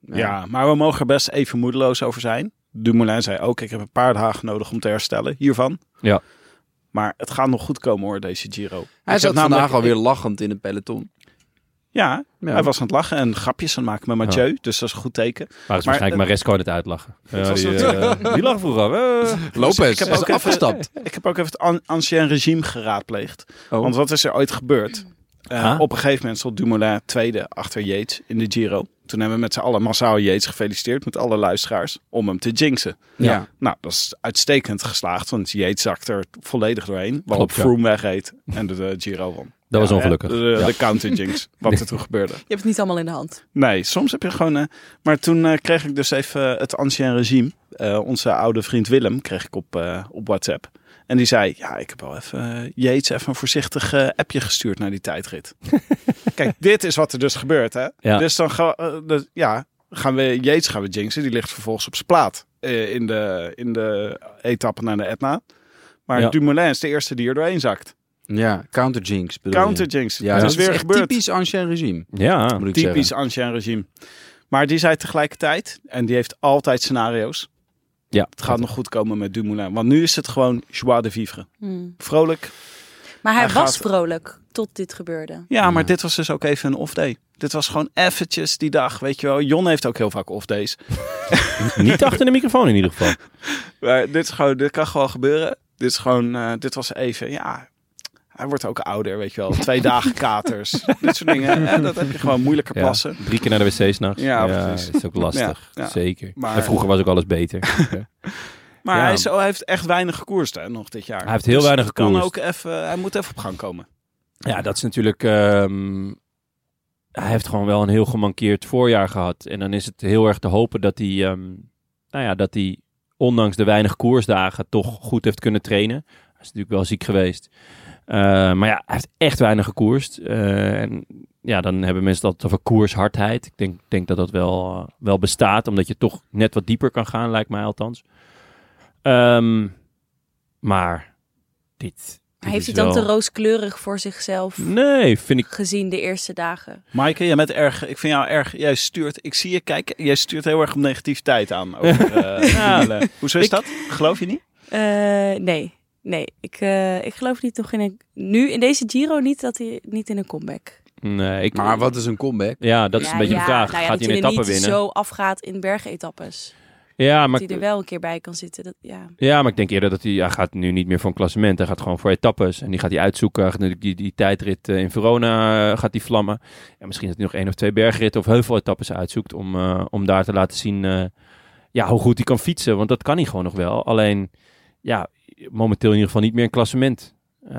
Ja. maar we mogen er best even moedeloos over zijn. Dumoulin zei ook, ik heb een paar dagen nodig om te herstellen hiervan. Ja. Maar het gaat nog goed komen hoor, deze Giro. Hij Ik zat namelijk- vandaag alweer lachend in het peloton. Ja, Ja. hij was aan het lachen en grapjes aan het maken met Mathieu. Dus dat is een goed teken. Maar het is Maar, waarschijnlijk eh, Maresco aan het uitlachen. Die, natuurlijk- eh, die lag vroeger. Eh. Lopez ik heb is ook even- afgestapt. Ik heb ook even het an- ancien regime geraadpleegd. Oh. Want wat is er ooit gebeurd? Eh. Op een gegeven moment stond Dumoulin tweede achter Yates in de Giro. Toen hebben we met z'n allen massaal Yates gefeliciteerd met alle luisteraars om hem te jinxen. Ja. Nou, dat is uitstekend geslaagd, want Yates zakt er volledig doorheen. Waarop Klopt, ja. Froome wegreed en de, de Giro won. Dat was ongelukkig. De, de, Ja. de counter jinx, wat er toen gebeurde. Je hebt het niet allemaal in de hand. Nee, soms heb je gewoon... eh, maar toen eh, kreeg ik dus even het ancien regime. Eh, onze oude vriend Willem kreeg ik op, eh, op WhatsApp. En die zei, ja, ik heb wel even eh, Yates even een voorzichtig eh, appje gestuurd naar die tijdrit. Kijk, dit is wat er dus gebeurt, hè. Ja. Dus dan ga, eh, de- ja, gaan we Yates gaan we jinxen. Die ligt vervolgens op zijn plaat eh, in, de, in de etappe naar de Etna. Maar Ja. Dumoulin is de eerste die er doorheen zakt. Ja, counter jinx bedoel? Counter jinx. Ja, dat is is weer gebeurd. typisch ancien regime. Ja, Moet ik Typisch zeggen. ancien regime. Maar die zei tegelijkertijd, en die heeft altijd scenario's. Ja. Het gaat nog goed komen met Dumoulin. Want nu is het gewoon joie de vivre. Hmm. Vrolijk. Maar hij, Hij was gaat- vrolijk tot dit gebeurde. Ja, maar Ja. dit was dus ook even een off day. Dit was gewoon eventjes die dag, weet je wel. Jon heeft ook heel vaak off days. Niet achter de microfoon in ieder geval. Maar dit, is gewoon, dit kan gewoon gebeuren. Dit is gewoon, eh, dit was even, ja... Hij wordt ook ouder, weet je wel. Twee dagen katers. dit soort dingen. Hè, dat heb je gewoon moeilijker Ja. plassen. Drie keer naar de wc s'nachts. Ja, Ja, precies. is ook lastig. Ja, ja. Zeker. Maar- en vroeger was ook alles beter. Maar Ja. hij, is, hij heeft echt weinig gekoerst hè, nog dit jaar. Hij heeft heel Dus weinig het kan gekoerst. ook even, hij moet even op gang komen. Ja, dat is natuurlijk. ehm, hij heeft gewoon wel een heel gemankeerd voorjaar gehad. En dan is het heel erg te hopen dat hij. ehm, nou ja, dat hij ondanks de weinig koersdagen toch goed heeft kunnen trainen. Hij is natuurlijk wel ziek geweest. Eh, maar ja, hij heeft echt weinig gekoerst. Eh, en ja, dan hebben mensen dat over koershardheid. Ik denk, denk dat dat wel, eh, wel bestaat, omdat je toch net wat dieper kan gaan, lijkt mij althans. Ehm, maar dit. Maar heeft is hij dan wel- te rooskleurig voor zichzelf Nee, vind ik. gezien de eerste dagen? Maaike, jij bent erg, ik vind jou erg, jij stuurt, ik zie je kijken, jij stuurt heel erg op negativiteit aan. Over, eh, Ja. Hoezo is Ik- dat? Geloof je niet? Eh, nee, nee. Ik, eh, ik geloof niet toch in een... Nu, in deze Giro niet dat hij niet in een comeback. Nee, ik, Maar wat is een comeback? Ja, dat is Ja, een beetje ja, de vraag. nou ja, Gaat dat hij een etappe niet winnen? zo afgaat in bergetappes. Ja, maar, Dat hij er wel een keer bij kan zitten. Dat, ja. ja, maar ik denk eerder dat hij, hij gaat nu niet meer voor een klassement. Hij gaat gewoon voor etappes. En die gaat hij uitzoeken. Hij gaat natuurlijk die, die tijdrit eh, in Verona eh, gaat die vlammen. En misschien dat hij nog één of twee bergritten of heuveletappes uitzoekt. Om, eh, om daar te laten zien eh, ja, hoe goed hij kan fietsen. Want dat kan hij gewoon nog wel. Alleen, ja, momenteel in ieder geval niet meer een klassement. eh,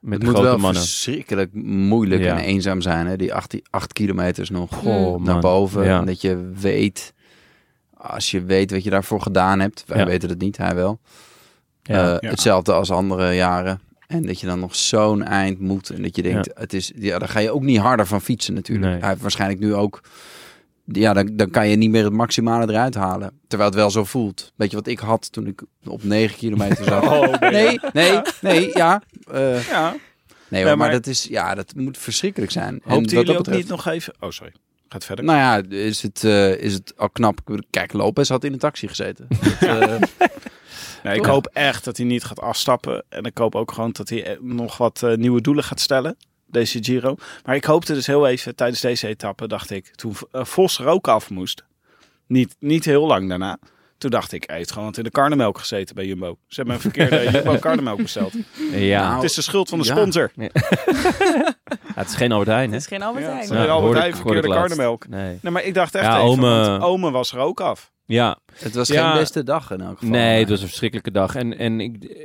met het de moet grote wel mannen. verschrikkelijk moeilijk Ja. en eenzaam zijn. Hè? Die acht, acht kilometers nog Goh, naar man. boven. Ja. En dat je weet, als je weet wat je daarvoor gedaan hebt. Wij Ja. weten het niet, hij wel. Ja. Eh, Ja. Hetzelfde als andere jaren. En dat je dan nog zo'n eind moet. En dat je denkt, het is, ja, daar ga je ook niet harder van fietsen natuurlijk. Nee. Hij heeft waarschijnlijk nu ook... Ja, dan, dan kan je niet meer het maximale eruit halen. Terwijl het wel zo voelt. Weet je wat ik had toen ik op 9 kilometer zat? Oh, ben je- Nee, nee, nee, ja. eh, Ja. Nee, Ja, hoor, maar, maar- dat, is, ja, dat moet verschrikkelijk zijn. Hoopten wat jullie dat ook betreft- niet nog even... Oh, sorry. Gaat verder. Nou ja, is het, eh, is het al knap. Kijk, Lopez had in de taxi gezeten. Dat, eh, Nee, ik hoop echt dat hij niet gaat afstappen. En ik hoop ook gewoon dat hij nog wat nieuwe doelen gaat stellen. Deze Giro. Maar ik hoopte dus heel even tijdens deze etappe, dacht ik, toen eh, Vos er ook af moest. Niet, niet heel lang daarna. Toen dacht ik, hij heeft gewoon in de karnemelk gezeten bij Jumbo. Ze hebben een verkeerde Jumbo karnemelk besteld. Ja, Nou, Het is de schuld van de ja. sponsor. Ja, het is geen Albert Heijn, hè? Het is geen Albert Ja, Heijn. het is- Albert Heijn verkeerde karnemelk. Nee. Nee, maar ik dacht echt Ja, even, Ome- want Ome was er ook af. Ja, het was Ja. geen beste dag in elk geval. nee, het was een verschrikkelijke dag. En, en ik,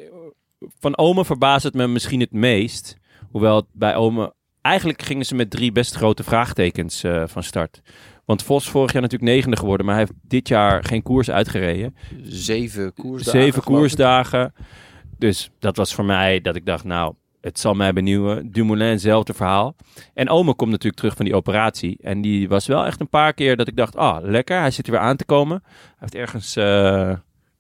van Ome verbaast het me misschien het meest. Hoewel het bij Ome... Eigenlijk gingen ze met drie best grote vraagtekens eh, van start. Want Vos vorig jaar natuurlijk negende geworden. Maar hij heeft dit jaar geen koers uitgereden. Zeven koersdagen. Zeven koersdagen. Dus dat was voor mij dat ik dacht, nou, het zal mij benieuwen. Dumoulin, hetzelfde verhaal. En Ome komt natuurlijk terug van die operatie. En die was wel echt een paar keer dat ik dacht, ah, lekker. Hij zit er weer aan te komen. Hij heeft ergens, eh,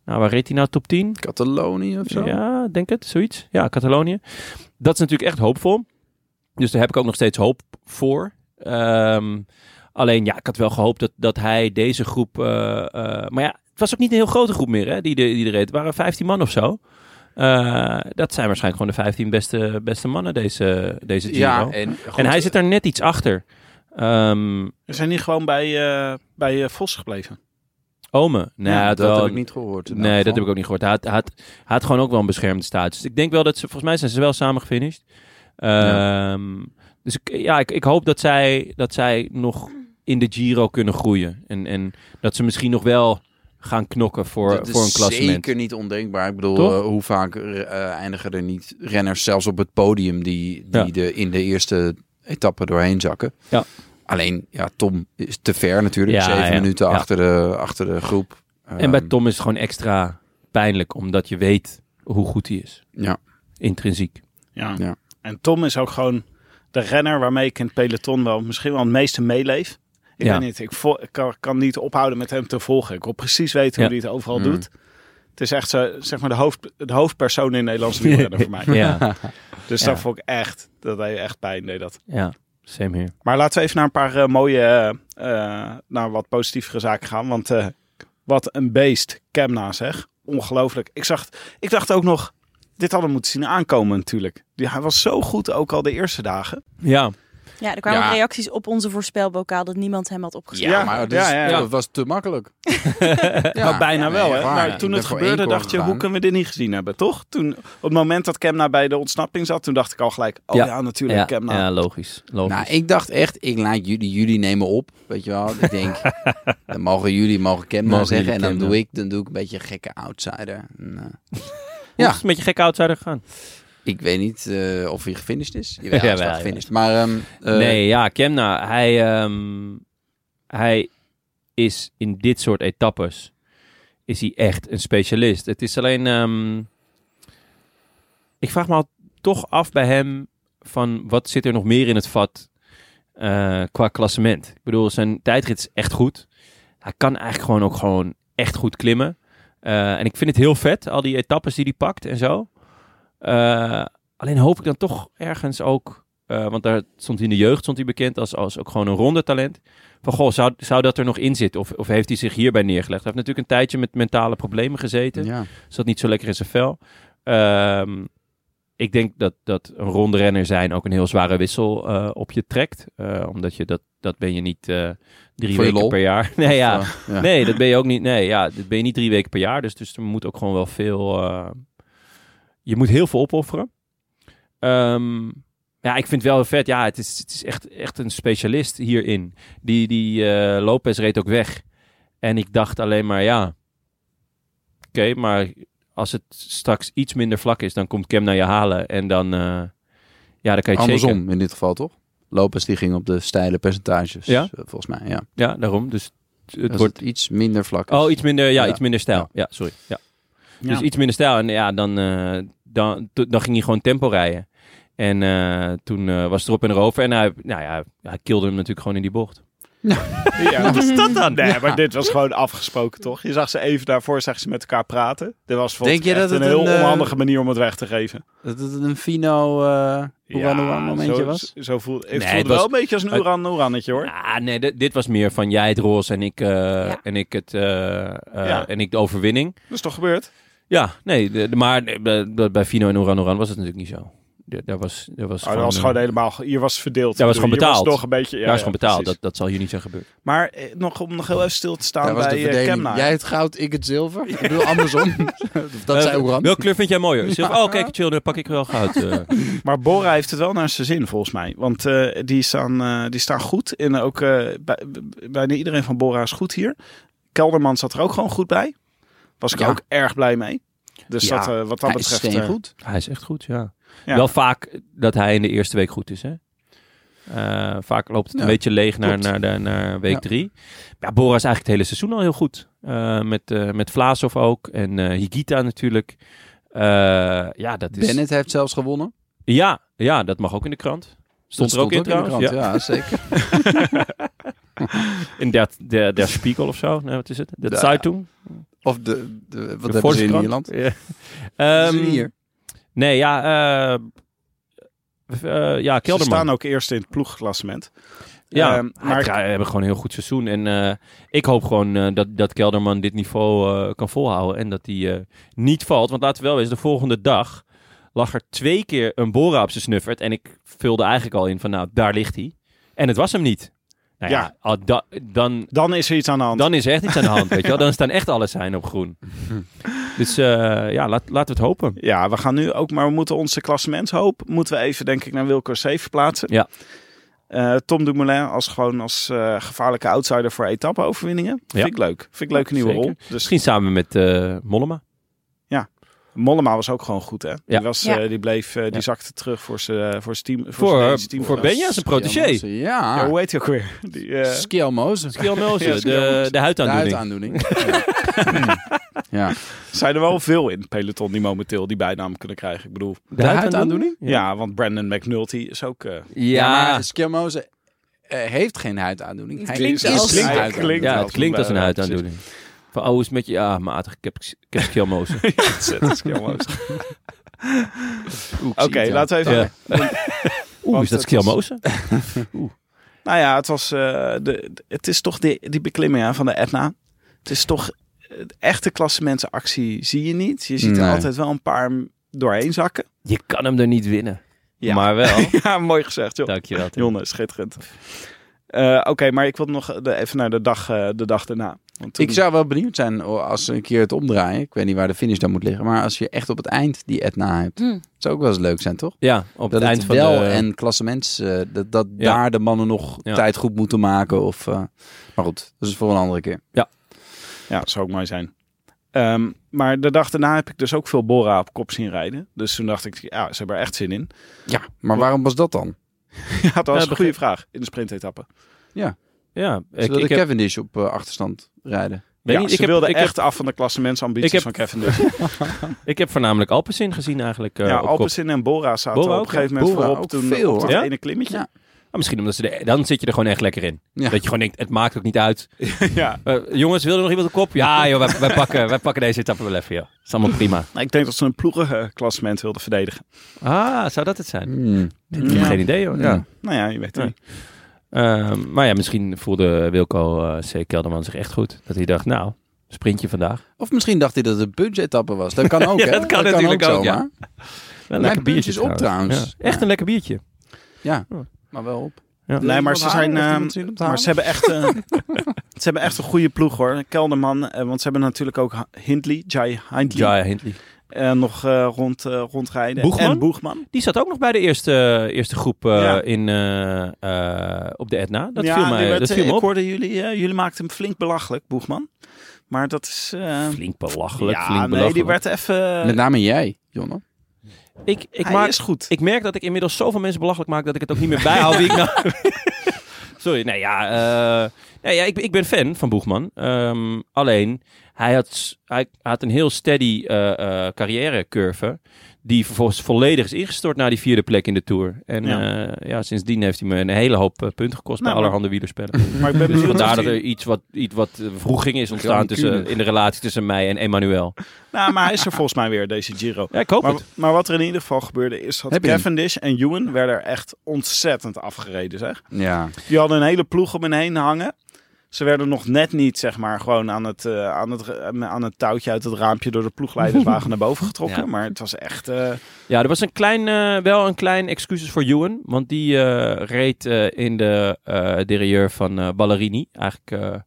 nou, waar reed hij nou? Top 10? Catalonië of zo. Ja, denk het, zoiets. Ja, Catalonië. Dat is natuurlijk echt hoopvol. Dus daar heb ik ook nog steeds hoop voor. Ehm, alleen, ja, ik had wel gehoopt dat, dat hij deze groep... eh, eh, maar ja, het was ook niet een heel grote groep meer, hè, die, de, die er reed. Het waren 15 man of zo. Eh, dat zijn waarschijnlijk gewoon de 15 beste, beste mannen deze, deze Giro. Ja, en, goed, en hij zit er net iets achter. Ehm We zijn niet gewoon bij, eh, bij eh, Vos gebleven. Ome. Nee, ja, hij had dat wel- heb ik niet gehoord. Nee, dat heb ik ook niet gehoord. Hij had, gewoon ook wel een beschermde status. Dus ik denk wel dat ze, volgens mij zijn ze wel samen gefinished. Ehm, Dus ik, ja, ik, ik hoop dat zij, dat zij nog in de Giro kunnen groeien. En, en dat ze misschien nog wel gaan knokken voor, Dat voor een klassement. zeker niet ondenkbaar. Ik bedoel, eh, hoe vaak eh, eindigen er niet renners zelfs op het podium die, die Ja. de, in de eerste etappe doorheen zakken. Ja. Alleen, ja, Tom is te ver natuurlijk. Ja, Zeven ja, minuten ja. achter, de, achter de groep. En bij Ehm, Tom is het gewoon extra pijnlijk, omdat je weet hoe goed hij is. Ja. Intrinsiek. Ja. Ja. En Tom is ook gewoon de renner waarmee ik in het peloton wel misschien wel het meeste meeleef. Ik Ja. weet niet, ik, kan, kan niet ophouden met hem te volgen. Ik wil precies weten Ja. hoe hij het overal Mm. doet. Het is echt zo, zeg maar de, hoofd, de hoofdpersoon in Nederlandse wielrennen voor mij. Ja, Dus Ja. dat vond ik echt, dat deed echt pijn. Deed dat. ja. Same here. Maar laten we even naar een paar eh, mooie, eh, eh, naar wat positievere zaken gaan. Want wat een beest, Kemna zeg. Ongelooflijk. Ik, zag, ik dacht ook nog, dit hadden we moeten zien aankomen natuurlijk. Die, hij was zo goed ook al de eerste dagen. Ja, Ja, er kwamen Ja. reacties op onze voorspelbokaal dat niemand hem had opgeschreven. ja, Ja, maar ja, ja, ja. dat was te makkelijk. nou, bijna wel, hè? Maar toen het gebeurde, dacht je, hoe kunnen we dit niet gezien hebben, toch? Toen, op het moment dat Kemna bij de ontsnapping zat, toen dacht ik al gelijk, oh ja, Ja. natuurlijk, ja, Kemna. ja logisch. logisch. Nou, ik dacht echt, ik laat jullie, jullie nemen op. Weet je wel, ik denk, dan mogen jullie, mogen Kemna Mogen zeggen. En dan Kemna. doe, ik, dan doe ik een beetje een gekke outsider. En, eh, Hoe ja. is het met je gekke outsider gegaan? Ik weet niet eh, of hij gefinished is. Jawel, Ja, wel gefinished. Maar ehm, eh, nee, ja, Kemna, hij, ehm, hij is in dit soort etappes is hij echt een specialist. Het is alleen, ehm, ik vraag me al toch af bij hem van wat zit er nog meer in het vat eh, qua klassement. Ik bedoel, zijn tijdrit is echt goed. Hij kan eigenlijk gewoon ook gewoon echt goed klimmen. En ik vind het heel vet, al die etappes die hij pakt en zo. Eh, alleen hoop ik dan toch ergens ook eh, want daar stond hij in de jeugd stond hij bekend als, als ook gewoon een ronde talent. Van goh, zou, zou dat er nog in zitten? Of, of heeft hij zich hierbij neergelegd? Hij heeft natuurlijk een tijdje met mentale problemen gezeten. ja. Zat niet zo lekker in zijn vel. Ehm, ik denk dat, dat een ronde renner zijn ook een heel zware wissel eh, op je trekt. Omdat je dat, dat ben je niet drie weken lol? per jaar. Nee, ja. Ja. Nee, dat ben je ook niet. Nee, ja, dat ben je niet drie weken per jaar. Dus, dus er moet ook gewoon wel veel. Je moet heel veel opofferen. Ehm, ja, ik vind het wel heel vet. Ja, het is, het is echt, echt een specialist hierin. Die, die eh, Lopez reed ook weg. En ik dacht alleen maar, ja. Oké, maar als het straks iets minder vlak is, dan komt Cam naar je halen. En dan, eh, ja, dan kan je. Andersom in dit geval, toch? Lopez die ging op de steile percentages, Ja? eh, volgens mij. Ja. Ja, daarom. Dus het wordt... iets minder vlak. is. Oh, iets minder, ja, Ja. iets minder stijl. Ja. Ja, sorry. Ja. Ja. Dus iets minder stijl. En ja, dan, eh, dan, to- dan ging hij gewoon tempo rijden. En eh, toen eh, was het erop en erover. En hij, nou ja, hij kilde hem natuurlijk gewoon in die bocht. Ja. Wat is dat dan? Nee, maar dit was gewoon afgesproken, toch? Je zag ze even daarvoor, zag ze met elkaar praten. Dit was Denk je dat het een heel een, eh, onhandige manier om het weg te geven. Dat het een Fino uh, Oeran momentje zo, was? Zo voelde, het Nee, voelde het wel een beetje als een Oeran Oerannetje, hoor. Ja, nee, dit, dit was meer van jij het roze en ik, eh, en ik, het, eh, eh, Ja. en ik de overwinning. Dat is toch gebeurd? Ja, nee, de, de- maar nee, bij- bij Fino en Oran Oran was het natuurlijk niet zo. Daar was, daar was Oh, dat was eh, gewoon helemaal... Hier was verdeeld. Ja, was gewoon hier betaald. nog een beetje... Ja, daar is gewoon betaald. precies. Dat, dat zal hier niet zijn gebeurd. Maar eh, nog, om nog heel even stil te staan Daar was de bij eh. Kemna. Jij het goud, ik het zilver. Ik bedoel andersom. dat Eh, zei Oeran. Welke kleur vind jij mooier? Zilver? Oh, kijk, chill, dan pak ik wel goud. eh. Maar Bora heeft het wel naar zijn zin, volgens mij. Want eh, die, staan, eh, die staan goed. En ook eh, bij, bijna iedereen van Bora is goed hier. Kelderman zat er ook gewoon goed bij. Was ik Ja. ook erg blij mee. Dus Ja, dat, eh, wat dat Hij is betreft... eh, goed. Hij is echt goed, ja. Ja. Wel vaak dat hij in de eerste week goed is, hè? Eh, vaak loopt het een beetje leeg naar, naar, de, naar week Ja. drie. Ja, Bora is eigenlijk het hele seizoen al heel goed. Eh, met, eh met Vlaasov ook. En eh, Higita natuurlijk. Eh, ja, dat is... Bennett heeft zelfs gewonnen. Ja, ja, dat mag ook in de krant. Stond Dat er ook in de krant, ja. ja, zeker. In der, der, der Spiegel of zo. Nee, wat is het? De De- Zeitung? Of de, de, wat De hebben ze in? Ja. Ze Ehm, hier. Nee, ja... eh eh, ja, Ze Kelderman. staan ook eerst in het ploegklassement. Ja, Ehm, maar we hebben gewoon een heel goed seizoen. En eh, ik hoop gewoon eh, dat, dat Kelderman dit niveau eh, kan volhouden. En dat hij eh, niet valt. Want laten we wel eens, de volgende dag lag er twee keer een Bora op zijn snuffert. En ik vulde eigenlijk al in van, nou, daar ligt hij. En het was hem niet. Nou ja, Ja. al da- dan, dan is er iets aan de hand. dan is er echt iets aan de hand, weet je wel. Dan staan echt alle zijn op groen. Dus eh, ja, laat, laten we het hopen. Ja, we gaan nu ook, maar we moeten onze klassementshoop, moeten we even denk ik naar Wilco 7 verplaatsen. Ja. Eh, Tom Dumoulin als gewoon als eh, gevaarlijke outsider voor etappe-overwinningen. Ja. Vind ik leuk. Vind ik een leuke nieuwe Zeker. rol. Dus Misschien samen met eh, Mollema. Mollema was ook gewoon goed, hè? Ja. Die, was, Ja. eh, die bleef, eh, die Ja. zakte terug voor zijn voor zijn team. Voor, Voor, team. voor Benja, zijn protégé. Ja. Ja, hoe heet hij ook weer? Die, eh. Skiel Melzen, Ja, de, de huidaandoening. huidaandoening. ja. ja. zijn er wel veel in het peloton die momenteel die bijnaam kunnen krijgen. Ik bedoel, De, huidaandoening? ja, want Brandon McNulty is ook... eh, Ja, Ja, eh, heeft geen huidaandoening. Het Hij klinkt is als- klinkt- klinkt ja, het klinkt als een eh, huidaandoening. Van, oh, is met je? Ja, matig. Ik heb, ik heb. Oeh, Oké, laten we even... Ja. Oeh, is dat was- skillmozen? Nou ja, het, was, eh, de, het is toch die, die beklimming hè, van de Etna. Het is toch echte klassementsactie zie je niet. Je ziet er Nee. altijd wel een paar doorheen zakken. Je kan hem er niet winnen. Ja. Maar wel. ja, mooi gezegd, joh. Dankjewel. Tim. Jonne, schitterend. Eh, Oké, maar ik wil nog de, even naar de dag, eh, de dag daarna. Want toen- Ik zou wel benieuwd zijn oh, als ze een keer het omdraaien. Ik weet niet waar de finish dan moet liggen. Maar als je echt op het eind die Etna hebt. Hm. zou ook wel eens leuk zijn, toch? Ja, op dat het eind het van wel de... en klassements, eh, dat, dat Ja. daar de mannen nog Ja. tijd goed moeten maken. Of, eh, maar goed, dat is voor een andere keer. Ja, dat zou ook mooi zijn. Ehm, maar de dag daarna heb ik dus ook veel Bora op kop zien rijden. Dus toen dacht ik, ja, ze hebben er echt zin in. Ja, maar waarom was dat dan? Ja, dat was Ja, een goede vraag in de sprintetappe. Ja, ik, Ze wilden ik heb, Cavendish op eh, achterstand rijden. weet ja, niet, ze ik heb, ik echt heb, af van de klassementsambities ik heb- van Cavendish. ik heb voornamelijk Alpecin gezien eigenlijk. eh, ja. Alpecin en Bora zaten Bora op ook, een gegeven moment Bora voorop ook toen veel, op dat hoor. Ja? ene klimmetje. Ja. Ah, misschien omdat ze er, dan zit je er gewoon echt lekker in. Ja. Dat je gewoon denkt, het maakt ook niet uit. Ja. Eh, jongens, wil er nog iemand op kop? Ja, joh, wij, wij, pakken, wij pakken deze etappe wel even, joh. is allemaal prima. Nou, ik denk dat ze een ploegenklassement wilden verdedigen. Ah, zou dat het zijn? Hmm. Ik heb Ja. geen idee, hoor. Ja. Ja. Nou ja, je weet het Ja. niet. Ehm, maar ja, misschien voelde Wilco eh C. Kelderman zich echt goed. Dat hij dacht, nou, sprintje vandaag. Of misschien dacht hij dat het een punch-etappe was. Dat kan ook, Ja, hè? dat kan natuurlijk ook, ja. Wel een lekker biertje op trouwens. Ja. Echt een lekker biertje. Ja, maar wel op. Ja. Nee, maar ze zijn. Ehm, maar ze hebben echt. eh, ze hebben echt een goede ploeg hoor. Kelderman, eh, want ze hebben natuurlijk ook Hindley, Jai Hindley, Jaya Hindley. Eh, nog eh, rond, eh, rondrijden. Boegman? En Boegman. Die zat ook nog bij de eerste, eerste groep eh, Ja. in, op de Etna. Dat ja, viel mij, werd, dat viel me ik op. hoorde jullie, jullie maakten hem flink belachelijk, Boegman. Maar dat is. eh, Flink belachelijk, ja, flink nee, belachelijk. die werd even. Met name jij, Jonne. ik, ik, hij maak, is goed. ik merk dat ik inmiddels zoveel mensen belachelijk maak dat ik het ook niet meer bijhoud wie ik nou... Sorry, nee ja, eh, nee, ja ik, ik ben fan van Boegman. Ehm, alleen, hij had, hij had een heel steady eh, eh, carrièrecurve. Die vervolgens volledig is ingestort naar die vierde plek in de Tour. En Ja. ja, ja sindsdien heeft hij me een hele hoop eh, punten gekost Nou, bij allerhande wielerspellen. Maar ik ben Dus vandaar dat er iets wat, iets wat eh, wroeging is ontstaan tussen, in de relatie tussen mij en Emmanuel. Nou, maar hij is er volgens mij weer, deze Giro. Ja, ik hoop Maar, het. maar wat er in ieder geval gebeurde is dat Heb? Cavendish en Ewan werden er echt ontzettend afgereden, zeg. Ja. Die hadden een hele ploeg om hen heen hangen. Ze werden nog net niet, zeg maar, gewoon aan het, eh, aan het, eh, aan het touwtje uit het raampje door de ploegleiderswagen naar boven getrokken. Ja. Maar het was echt... eh, Ja, er was een klein, wel een klein excuses voor Ewan. Want die reed in de derailleur van Ballerini. Eigenlijk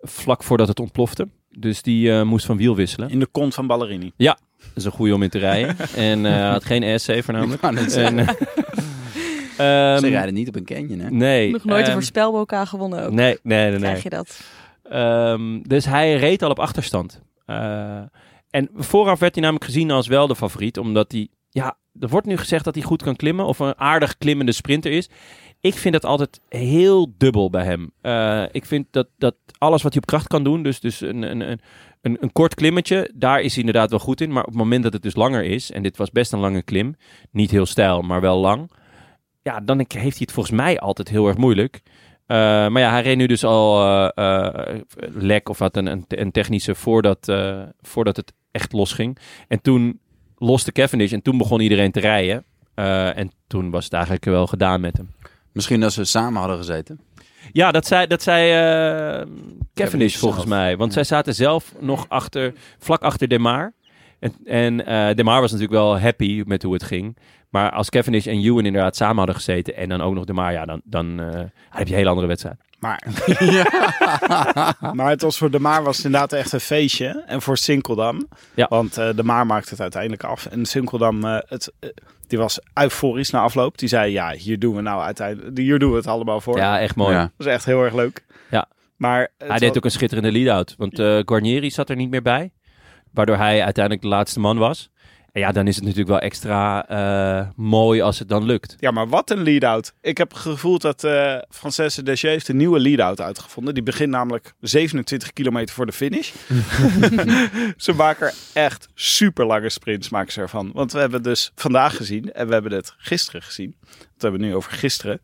vlak voordat het ontplofte. Dus die moest van wiel wisselen. in de kont van Ballerini. Dat is een goede om in te rijden. en had geen ESC voornamelijk. Ik wou net zeggen. En, Ze rijden niet op een canyon, hè? Nee. Nog nooit een ehm, voorspelbokaal gewonnen ook. Nee, nee, nee. Krijg nee. je dat? Ehm, dus hij reed al op achterstand. Eh, en vooraf werd hij namelijk gezien als wel de favoriet. Omdat hij... Ja, er wordt nu gezegd dat hij goed kan klimmen. Of een aardig klimmende sprinter is. Ik vind dat altijd heel dubbel bij hem. Eh, ik vind dat, dat alles wat hij op kracht kan doen. Dus, dus een, een, een, een, een kort klimmetje. Daar is hij inderdaad wel goed in. Maar op het moment dat het dus langer is. En dit was best een lange klim. Niet heel stijl, maar wel lang. Ja, dan heeft hij het volgens mij altijd heel erg moeilijk. Eh, maar ja, hij reed nu dus al eh, eh, lek of wat een, een, technische voordat, voordat het echt losging. En toen loste Cavendish en toen begon iedereen te rijden. En toen was het eigenlijk wel gedaan met hem. Misschien dat ze samen hadden gezeten. Ja, dat zei, dat zei eh, Cavendish volgens zelf. mij. Want zij zaten zelf nog achter, vlak achter Demar. En, en eh Demar was natuurlijk wel happy met hoe het ging. Maar als Cavendish en Ewan inderdaad samen hadden gezeten... en dan ook nog Demar, ja, dan, dan eh, heb je een hele andere wedstrijd. Maar, maar het was voor de Maar was het inderdaad echt een feestje. En voor Sinkeldam. Ja. Want eh, de Maar maakte het uiteindelijk af. En Sinkeldam, eh, het, die was euforisch na afloop. Die zei, ja, hier doen we nou uiteindelijk, hier doen we het allemaal voor. Ja, echt mooi. Ja. Dat is echt heel erg leuk. Ja. Maar Hij deed ook een schitterende lead-out. Want eh Guarnieri zat er niet meer bij. Waardoor hij uiteindelijk de laatste man was. En ja, dan is het natuurlijk wel extra eh, mooi als het dan lukt. Ja, maar wat een lead-out. Ik heb gevoeld dat eh Francesco Deschamps heeft een nieuwe lead-out uitgevonden. Die begint namelijk 27 kilometer voor de finish. ze maken er echt super lange sprints maken ze ervan. Want we hebben dus vandaag gezien en we hebben het gisteren gezien. We hebben het nu over gisteren.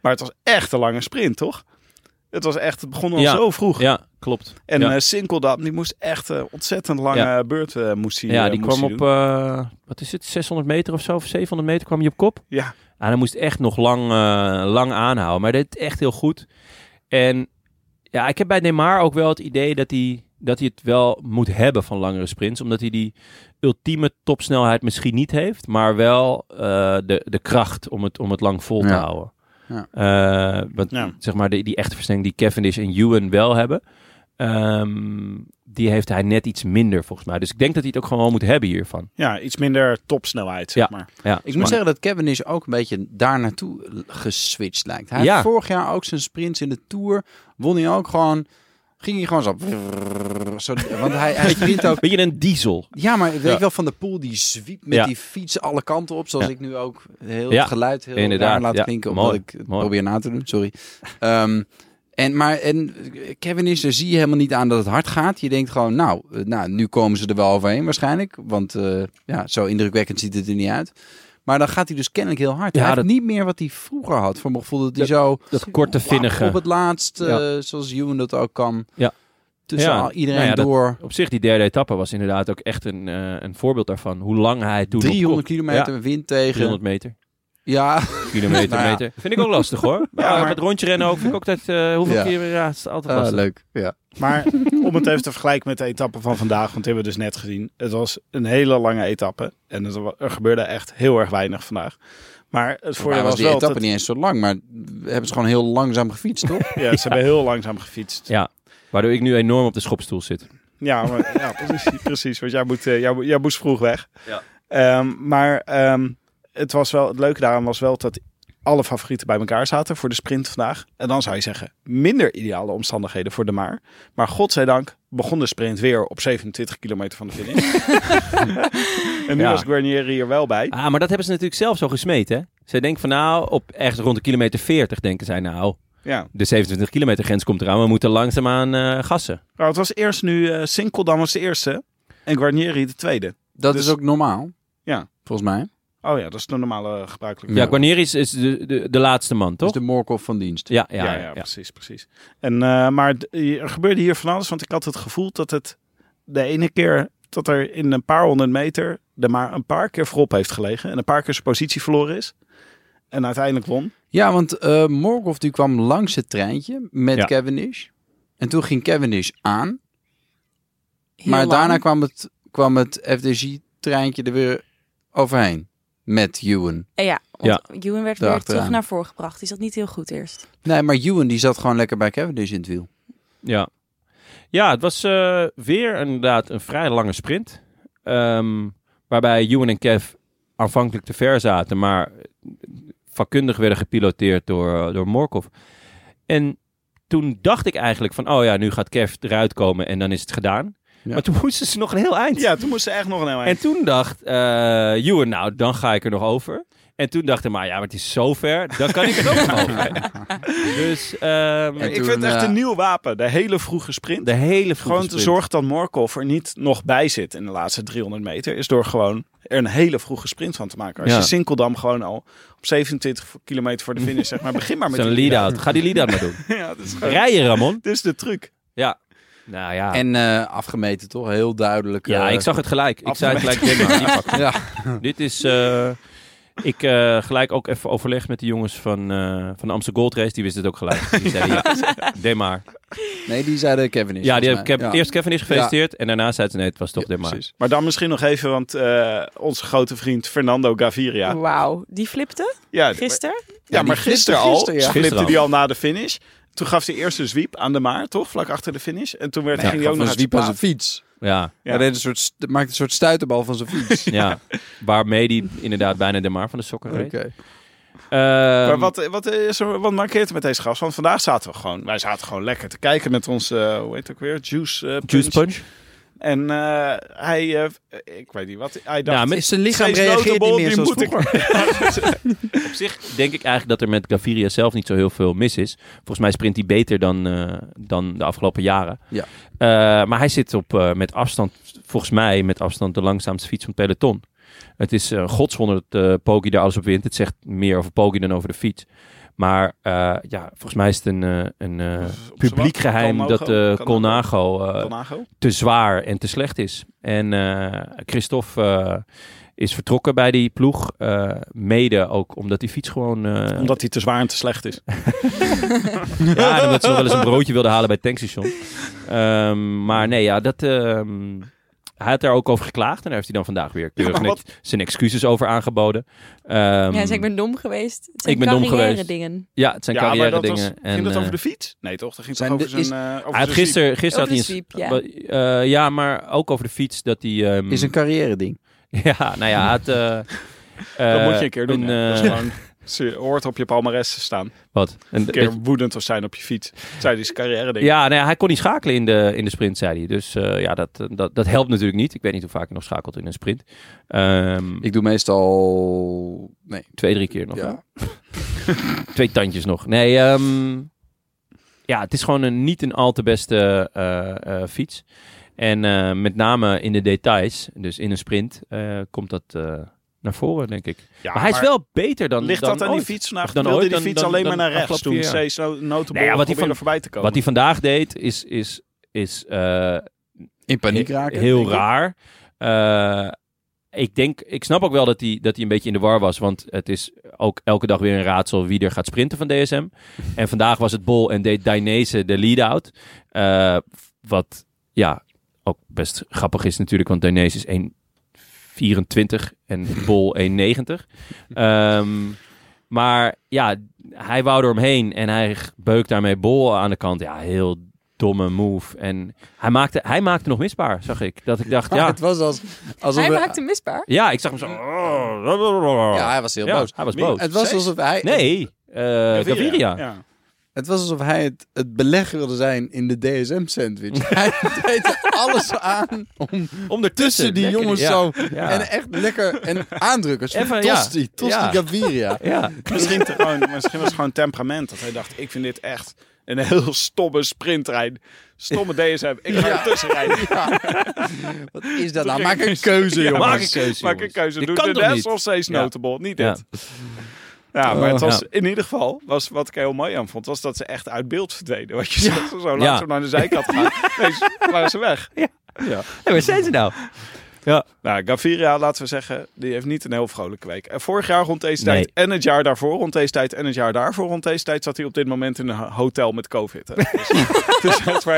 Maar het was echt een lange sprint, toch? Het was echt, het begon al Ja. zo vroeg. Ja, klopt. En ja. eh Sinkeldam, die moest echt een ontzettend lange Ja. beurt eh, moest hij, ja, eh, die kwam hij op, eh, wat is het, 600 meter of zo, of 700 meter kwam hij op kop. Ja, En hij moest echt nog lang, eh, lang aanhouden. Maar dit echt heel goed. En ja, ik heb bij Neymar ook wel het idee dat hij, dat hij het wel moet hebben van langere sprints. Omdat hij die ultieme topsnelheid misschien niet heeft. Maar wel eh, de, de kracht om het, om het lang vol te Ja. houden. Ja. Eh, want Ja. zeg maar die, die echte versnelling die Cavendish en Ewan wel hebben. ehm, die heeft hij net iets minder volgens mij. Dus ik denk dat hij het ook gewoon wel moet hebben hiervan. ja, iets minder topsnelheid, zeg Ja. maar. Ja, Ik moet zeggen dat Cavendish ook een beetje daar naartoe geswitcht lijkt. Hij Ja. heeft vorig jaar ook zijn sprints in de Tour. Won hij ook gewoon... Ging hij gewoon zo... zo want hij, hij sprint ook... Beetje een diesel. Ja, maar weet Ja. je wel, Van de Poel die zwiept met Ja. die fiets alle kanten op. Zoals Ja. ik nu ook heel het geluid heel inderdaad. laat klinken. Omdat ik het mooi. probeer na te doen, sorry. Ehm, en, maar en Kevin is, daar zie je helemaal niet aan dat het hard gaat. Je denkt gewoon, nou, eh, nou nu komen ze er wel overheen waarschijnlijk. Want eh, ja, zo indrukwekkend ziet het er niet uit. Maar dan gaat hij dus kennelijk heel hard. Ja, hij dat- heeft niet meer wat hij vroeger had. Voor mijn gevoel dat hij zo Dat korte, vinnige. op het laatst, eh, Ja. zoals Ewan dat ook kan. Ja. Tussen Ja, iedereen nou ja, door. Op zich, die derde etappe was inderdaad ook echt een, eh, een voorbeeld daarvan. Hoe lang hij toen... op 300 kop- kilometer wind tegen. 300 meter. Ja, Kilometer, Nou ja. meter. Vind ik ook lastig hoor. Ja, Ja, maar- Met rondje rennen ook. Vind ik ook dat... eh, hoeveel Ja. keer... Ja, het is altijd Ah, lastig. leuk. Ja. Maar om het even te vergelijken met de etappe van vandaag, want die hebben we dus net gezien. Het was een hele lange etappe en er gebeurde echt heel erg weinig vandaag. Maar het Voor voordeel was was die wel etappe dat niet eens zo lang, maar hebben ze gewoon heel langzaam gefietst, toch? ja, ze hebben heel langzaam gefietst. Ja. Waardoor ik nu enorm op de schopstoel zit. Ja, maar, ja precies, precies. Want jij, moet, eh, jij, jij moest vroeg weg. Ja. Ehm, maar ehm, het, was wel, het leuke daaraan was wel dat alle favorieten bij elkaar zaten voor de sprint vandaag. En dan zou je zeggen, minder ideale omstandigheden voor de Maar. Maar godzijdank begon de sprint weer op 27 kilometer van de finish. en nu Ja. was Guarnieri er wel bij. Ah, maar dat hebben ze natuurlijk zelf zo gesmeten. Hè? Zij denken van nou, op ergens rond de kilometer 40 denken zij nou... Ja. De 27 kilometer grens komt eraan. We moeten langzaamaan eh gassen. Nou, het was eerst nu, eh Sinkeldam was de eerste en Guarnieri de tweede. Dat Dus- is ook normaal. volgens mij. Oh ja, dat is de normale gebruikelijke. Ja, Guarnieri is, is de, de, de laatste man, toch? Dus de Morkov van dienst. Ja, ja, Ja, ja. ja, ja. precies, precies. En, eh, maar er gebeurde hier van alles, want ik had het gevoel dat het de ene keer dat er in een paar honderd meter er maar een paar keer voorop heeft gelegen en een paar keer zijn positie verloren is. En uiteindelijk won. Ja, want eh Morkov die kwam langs het treintje met Ja. Cavendish. En toen ging Cavendish aan. Heel maar lang. daarna kwam het, kwam het FDG-treintje er weer overheen. Met Ewan. Eh, ja, want Ewan werd weer terug naar voren gebracht. Die zat niet heel goed eerst. Nee, maar Ewan die zat gewoon lekker bij Cavendish in het wiel. Ja, ja het was eh, weer inderdaad een vrij lange sprint. Ehm, waarbij Ewan en Kev aanvankelijk te ver zaten, maar vakkundig werden gepiloteerd door, door Morkov. En toen dacht ik eigenlijk van, oh ja, nu gaat Kev eruit komen en dan is het gedaan. Ja. Maar toen moesten ze nog een heel eind. Ja, toen moest ze echt nog een heel En eind. toen dacht eh Ewan, nou, dan ga ik er nog over. En toen dacht ik, maar ja, maar het is zo ver, dan kan ik er ook nog over. Dus ehm, En ik toen, vind het echt eh, een nieuw wapen. De hele vroege sprint. de hele vroege gewoon te sprint. zorgen dat Morkov er niet nog bij zit in de laatste 300 meter. Is door gewoon er een hele vroege sprint van te maken. Als Ja. je Sinkeldam gewoon al op 27 kilometer voor de finish zeg maar begin maar met Zo'n die lead-out. Ga die lead-out maar doen. Ja, dat is gewoon... Rijden, Ramon. Dit is de truc. Ja. Nou ja. En eh, afgemeten toch? Heel duidelijk. ja, eh, ik zag het gelijk. Ik zei afgemeten. gelijk, pakken. Ja. Dit is... eh, ik eh, gelijk ook even overleg met de jongens van, eh, van de Amsterdam Gold Race. Die wisten het ook gelijk. Die zeiden, ja, Demar. Nee, die zeiden Cavendish. Ja, die heb, ik heb eerst Kevin is gefeliciteerd. En daarna zei ze, nee, het was toch Ja, Demar. precies. Maar dan misschien nog even, want eh, onze grote vriend Fernando Gaviria. Wauw, die flipte Ja, gisteren. Ja, Ja, maar gisteren flipte al gisteren, ja. flipte Gisteren die al. al na de finish. Toen gaf hij eerst een zwiep aan de maar, toch? Vlak achter de finish. En toen werd, Nee, ging hij ook nog van uit zwiep zijn aan zijn fiets. Ja, Ja. Hij deed een soort, maakte een soort stuiterbal van zijn fiets. ja. Waarmee die inderdaad bijna Demar van de sokken reed. Oké. Ehm, Maar wat, wat, is er, wat markeert er met deze gast? Want vandaag zaten we gewoon, wij zaten gewoon lekker te kijken met ons, eh, hoe heet het ook weer, juice, eh, punch. Juice Punch? En eh, hij, eh, ik weet niet wat, hij dacht, Ja, met- zijn lichaam reageert niet meer zoals moet ik- vroeger. Op zich denk ik eigenlijk dat er met Gaviria zelf niet zo heel veel mis is. Volgens mij sprint hij beter dan, eh, dan de afgelopen jaren. Ja. Eh, maar hij zit op eh, met afstand, volgens mij met afstand de langzaamste fiets van het peloton. Het is uh, godswonder dat uh, Poggi daar alles op wint. Het zegt meer over Poggi dan over de fiets. Maar eh, ja, volgens mij is het een, eh, een eh, publiek geheim dat eh Colnago? Te zwaar en te slecht is. En Christophe is vertrokken bij die ploeg. mede ook omdat die fiets gewoon... Omdat hij te zwaar en te slecht is. ja, en omdat ze nog wel eens een broodje wilden halen bij het tankstation. Ehm, maar nee, ja, dat... ehm, hij had daar ook over geklaagd en daar heeft hij dan vandaag weer keurig net zijn excuses over aangeboden. Ehm, ja, ik ben dom geweest. Het zijn ik ben dom carrière geweest. dingen. Ja, het zijn ja, maar carrière dat was, dingen. ging dat eh, over de fiets? Nee toch? Dat ging Zijn toch over de- zijn... eh, over hij had gisteren, gisteren Over had hij sweep, een, ja. eh, ja, maar ook over de fiets dat hij... ehm, Is een carrière ding. Ja, nou ja, hij had... eh, Dat moet je een keer doen. een. Eh, hoort op je palmares te staan. Wat? Een, keer woedend of zijn op je fiets. Zei die zijn carrière ding. Ja, nou ja, hij kon niet schakelen in de, in de sprint, zei hij. Dus eh, ja, dat, dat, dat helpt natuurlijk niet. Ik weet niet hoe vaak hij nog schakelt in een sprint. Ehm, Ik doe meestal... Nee. twee, drie keer nog. Ja. Twee tandjes nog. Nee, ehm, ja, het is gewoon een, niet een al te beste eh, eh, fiets. En eh, met name in de details, dus in een sprint, eh, komt dat eh, naar voren, denk ik. Ja, maar hij is wel beter dan Ligt dan dat aan die ooit. fiets vandaag? Of dan wilde ooit die dan- fiets dan- alleen dan maar naar rechts toen. Steeds no notable Nee, ja, wat hij van- voorbij te komen. Wat hij vandaag deed, is, is, is eh, In paniek raken. Heel raar. Eh, ik denk, ik snap ook wel dat hij, dat hij een beetje in de war was. Want het is ook elke dag weer een raadsel wie er gaat sprinten van DSM. en vandaag was het Bol en deed Dainese de lead-out. Eh, wat ja, ook best grappig is natuurlijk. Want Dainese is 1,24 en Bol 1,90. Ehm, maar ja, hij wou er omheen en hij beukt daarmee Bol aan de kant. Ja, heel domme move. En hij maakte, hij maakte nog misbaar, zag ik. Dat ik dacht, Maar ja, Het was als, alsof... Hij we- maakte misbaar. ja ik zag hem zo. Ja, hij was heel Ja, boos. hij was boos. Het was alsof hij... Nee, eh Gaviria. Ja. Het was alsof hij het, het beleg wilde zijn in de DSM-sandwich. hij deed alles aan om Om ertussen. tussen die Lekker, jongens ja. zo... Ja. En echt lekker... En aandrukkers. Even, Even, ja. Tosti. Tosti Ja. Gaviria. Ja, Misschien, te gewoon, misschien was het gewoon temperament. Dat hij dacht, ik vind dit echt een heel stomme sprinttrein. stomme DSM. Ik ga er tussen rijden. Wat is dat Toen nou? Maak een keuze, Ja, jongens. maak een keuze. Maak een jongens. keuze. Dit Doe kan de niet? of steeds Ja. notable. Niet Ja. dit. Ja, maar het was Ja. in ieder geval, was, wat ik heel mooi aan vond, was dat ze echt uit beeld verdwenen. Wat je Ja. zegt, zo Ja. langzaam naar de zijkant gaan. Nee, waren ze weg. Hé, waar zijn ze nou? Nou, Gaviria, laten we zeggen, die heeft niet een heel vrolijke week. En vorig jaar rond deze Nee. tijd en het jaar daarvoor rond deze tijd en het jaar daarvoor rond deze tijd zat hij op dit moment in een ho- hotel met covid. Hè. Dus, dus dat hem-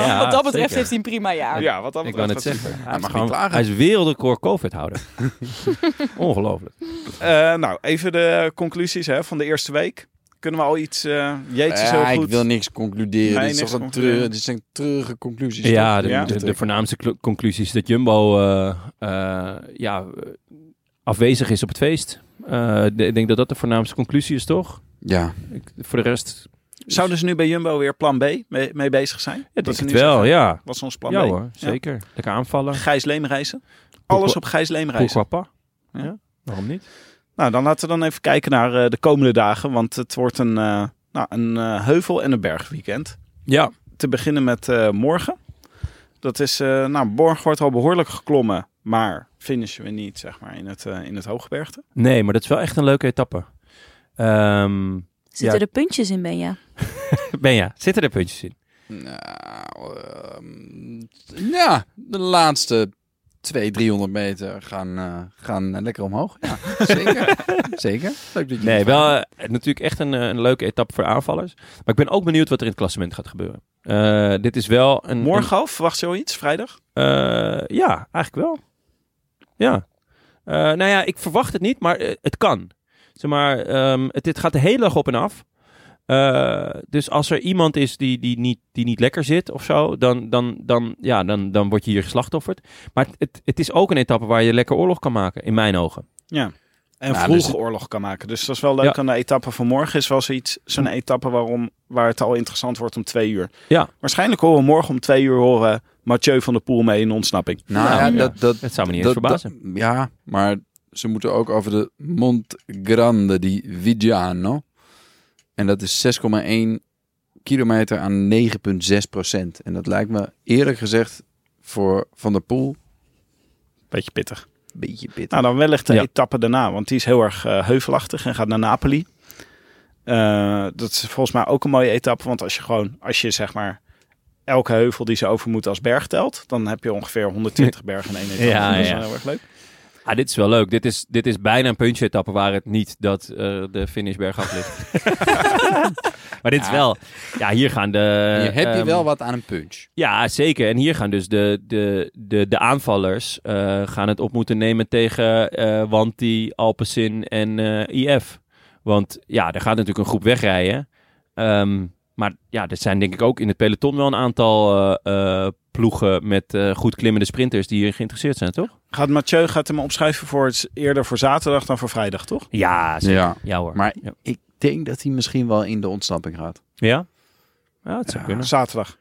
Ja, Wat dat betreft zeker. heeft hij een prima jaar. ja, wat dat Ik betreft. net dat- zeggen. Hij, mag is niet gewoon- klagen. hij is wereldrecord COVID-houder. Ongelooflijk. Eh, nou, even de conclusies hè, van de eerste week. Kunnen we al iets... eh Jeetje, is heel Ja, goed. ik wil niks concluderen. Nee, dit, is niks toch een treur, dit zijn treurige conclusies. Ja, de, Ja. de, de voornaamste cl- conclusie is dat Jumbo eh, eh, ja, afwezig is op het feest. Eh, de- ik denk dat dat de voornaamste conclusie is, toch? Ja. Ik, voor de rest, Zouden ze nu bij Jumbo weer plan B mee, mee bezig zijn? ja, Dat denk ze het nu wel, zeggen, ja. Wat is ons plan Ja B? hoor, zeker. Lekker aanvallen. Gijs Leemreizen. Alles op Gijs Leemreizen. Pourquoi pas? Ja. Ja. Waarom niet? Nou, dan laten we dan even kijken naar eh, de komende dagen. Want het wordt een, eh, nou, een eh, heuvel- en een bergweekend. Ja, Te beginnen met eh, morgen. Dat is, eh, nou, morgen wordt al behoorlijk geklommen. Maar finishen we niet, zeg maar, in het, eh, in het hooggebergte. nee, maar dat is wel echt een leuke etappe. Ehm Zitten Ja. er puntjes in, Benja? Benja, zitten er puntjes in? Nou, ehm, ja, de laatste 200, 300 meter gaan, eh, gaan eh, lekker omhoog. Ja, zeker. zeker. Leuk dat je Nee, wel eh, natuurlijk echt een, een leuke etappe voor aanvallers. Maar ik ben ook benieuwd wat er in het klassement gaat gebeuren. Eh, dit is wel een... Morgen al, verwacht je al iets? Vrijdag? een- eh, ja, eigenlijk wel. Ja. Eh, nou ja, ik verwacht het niet, maar het kan. Zeg maar, ehm, het, het gaat de hele dag op en af. Eh, dus als er iemand is die, die, niet, die niet lekker zit of zo, dan, dan, dan, ja, dan, dan word je hier geslachtofferd. Maar het, het, het is ook een etappe waar je lekker oorlog kan maken, in mijn ogen. Ja. En Nou, vroeg dus- oorlog kan maken. Dus dat is wel leuk Ja. aan de etappe van morgen. Is wel zoiets, zo'n etappe waarom, waar het al interessant wordt om twee uur. Ja. Waarschijnlijk horen we morgen om twee uur horen Mathieu van der Poel mee in ontsnapping. Nou Nou, ja, ja. dat, dat, Het zou me niet eens verbazen. dat- ja, maar ze moeten ook over de Mont Grande di Vigiano. En dat is 6,1 kilometer aan 9,6 procent. En dat lijkt me eerlijk gezegd voor Van der Poel Beetje pittig. beetje pittig. Nou, dan wellicht de Ja. etappe daarna. Want die is heel erg eh, heuvelachtig en gaat naar Napoli. Eh, dat is volgens mij ook een mooie etappe. Want als je gewoon, als je zeg maar elke heuvel die ze over moeten als berg telt. Dan heb je ongeveer 120 bergen in één etappe. Ja, dat is ja. wel heel erg leuk. Ah, dit is wel leuk. Dit is, dit is bijna een puntje-etappe waar het niet dat eh, de finish bergaf ligt. maar dit is wel... Ja, hier gaan de... Heb je ehm, wel wat aan een punch. Ja, zeker. En hier gaan dus de, de, de, de aanvallers eh, gaan het op moeten nemen tegen eh Wanti, Alpecin en IF. Want ja, er gaat natuurlijk een groep wegrijden. Ehm, maar ja, er zijn denk ik ook in het peloton wel een aantal eh, eh, ploegen met eh, goed klimmende sprinters die hier geïnteresseerd zijn, toch? Gaat Mathieu gaat hem opschrijven voor het, eerder voor zaterdag dan voor vrijdag, toch? Ja, zeker. Ja. Ja hoor. Maar Ja? ik denk dat hij misschien wel in de ontsnapping gaat. Ja, ja het zou kunnen. Zaterdag.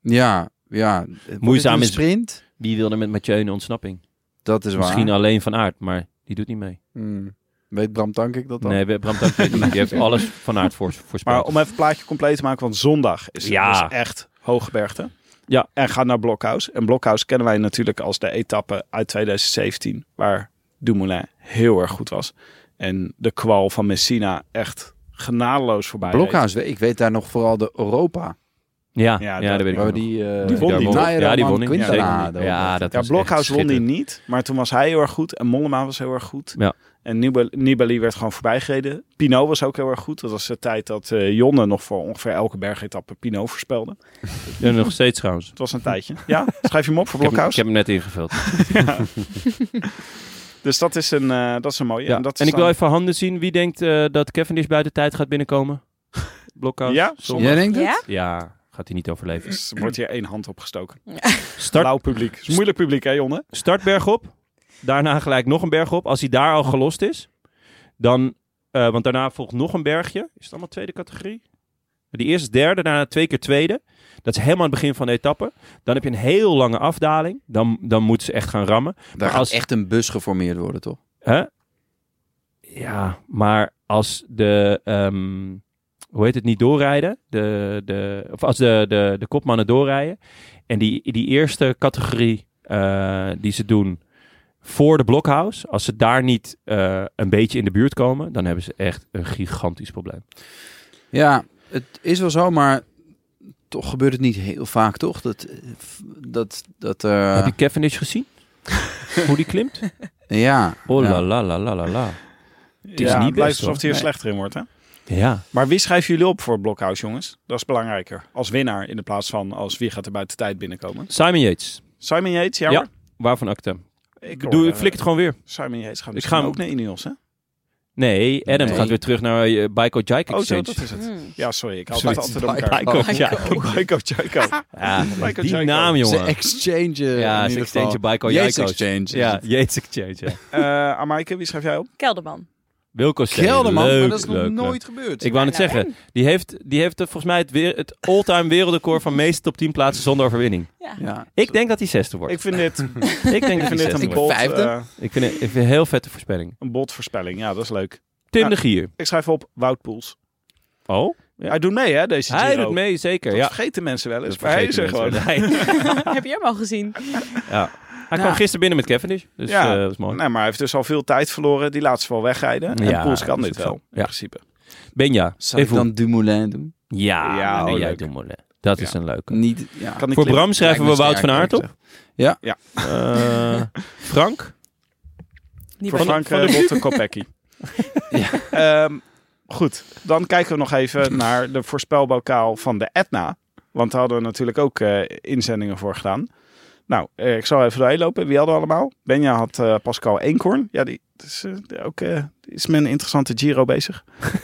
Ja, ja. Moeizaam een is- sprint. Wie wilde met Mathieu in de ontsnapping? Dat is waar. Misschien alleen van aard, maar die doet niet mee. Hmm. Weet Bram Tankik dat dan? Nee, Bram Tank weet niet. Die heeft alles van aard voor, voorspeld. Maar om even het plaatje compleet te maken, want zondag is het Ja. echt hooggebergte. Ja. En gaat naar Blokhuis. En Blokhuis kennen wij natuurlijk als de etappe uit 2017, waar Dumoulin heel erg goed was. En de kwal van Messina echt genadeloos voorbij reed. Blokhuis, ik weet daar nog vooral de Europa. Ja, Ja, ja, dat- dat weet ik Waar nog. we die, eh, Die won die, Ja, die won. Quintana, Ja, dat Ja, dat Ja, Blokhuis won die niet, maar toen was hij heel erg goed. En Mollema was heel erg goed. Ja. En Nibali, Nibali werd gewoon voorbijgereden. Pinot was ook heel erg goed. Dat was de tijd dat eh, Jonne nog voor ongeveer elke bergetappe Pinot voorspelde. Ja, nog steeds trouwens. Het was een tijdje. Ja, schrijf je hem op voor Ik heb, hem- Blokhuis. ik heb hem net ingevuld. Dus dat is een, eh, dat is een mooie. Ja. En, dat is En ik wil dan- even handen zien. Wie denkt eh, dat Cavendish buiten tijd gaat binnenkomen? Blokhuis? Ja? Jij denkt het? Ja? Gaat hij niet overleven. Dus er wordt hier één hand opgestoken. Start, Blauw publiek. is moeilijk publiek, hè, Jonne? start bergop. Daarna gelijk nog een berg op. Als hij daar al gelost is, dan... eh, want daarna volgt nog een bergje. Is het allemaal tweede categorie? Die eerste is derde, daarna twee keer tweede. Dat is helemaal aan het begin van de etappe. Dan heb je een heel lange afdaling. Dan, dan moeten ze echt gaan rammen. Daar Maar gaat als- echt een bus geformeerd worden, toch? Hè? Ja, maar als de, ehm, hoe heet het, niet doorrijden. De, de, of als de, de, de kopmannen doorrijden. En die, die eerste categorie eh, die ze doen voor de blockhouse. Als ze daar niet eh, een beetje in de buurt komen, dan hebben ze echt een gigantisch probleem. Ja, het is wel zo, maar toch gebeurt het niet heel vaak, toch? Dat, dat, dat eh, Heb je Cavendish gezien? Hoe die klimt? Ja. Oh ja. la la la la la la. Het is niet het best, alsof hij er slechter in wordt, hè? Ja. Maar wie schrijven jullie op voor Blokhuis, jongens? Dat is belangrijker. Als winnaar in de plaats van als wie gaat er buiten tijd binnenkomen. Simon Yates. Simon Yates, ja, Ja. Waarvan acte? Ik Doe, hoor, ik eh, flik het gewoon weer. Simon Yates gaat Ik ga hem- ook naar Ineos, hè? Nee, Adam Nee. gaat weer terug naar uh, Baiko Jaik Oh, zo, Exchange. dat is het. Hmm. Ja, sorry. Ik haal Sorry, het altijd door elkaar. Baiko Jaik. Baiko Jaiko. Ja, Baiko die Jaiko. naam, Ze jongen. exchange. eh, Ja, ze exchange. Baiko Jaiko's. exchange. Ja. Yates Exchange, ja. Eh Amaike, wie schrijf jij op? Kelderman. Wilco Steele, Gelderman, leuk, maar dat is nog leuk, leuk. nooit gebeurd. Ik wou net Nou, zeggen, die heeft, die heeft volgens mij het, weer, het all-time wereldrecord van meeste top 10 plaatsen zonder overwinning. Ja. ja. Ik denk dat hij zesde wordt. Ik vind dit, Ik denk ik dat vind hij dit een, vijfde. eh, Ik vind het ik vind het een heel vette voorspelling. een bold voorspelling. Ja, dat is leuk. Tim Ja. de Gier. Ik schrijf op Wout Poels. Oh? Ja. Hij doet mee, hè, deze Hij Giro. doet mee, zeker. Dat Ja. vergeten mensen wel eens. Dat Maar hij is er gewoon. Heb je hem al gezien? ja. Hij kwam gisteren binnen met Cavendish, dus Ja. eh, dat is mooi. Nee, maar hij heeft dus al veel tijd verloren. Die laat ze wel wegrijden. En Ja, Poels kan dit wel, in Ja. principe. Benja, Zou ik even dan Dumoulin doen? Ja, Ja, nee, oh, jij leuk. doet Moulin. Dat is Ja. een leuke. Niet, ja. Kan Voor Bram schrijven we Wout van Aert op. eerlijk Ja. Eh, Frank? Niet Voor Frank van de Botte Kopecky. Ehm, goed, dan kijken we nog even naar de voorspelbokaal van de Etna. Want daar hadden we natuurlijk ook eh, inzendingen voor gedaan. Nou, eh, ik zal even doorheen lopen. Wie hadden we allemaal? Benja had eh, Pascal Eenkorn. Ja, die, is, eh, ook, is met een interessante Giro bezig.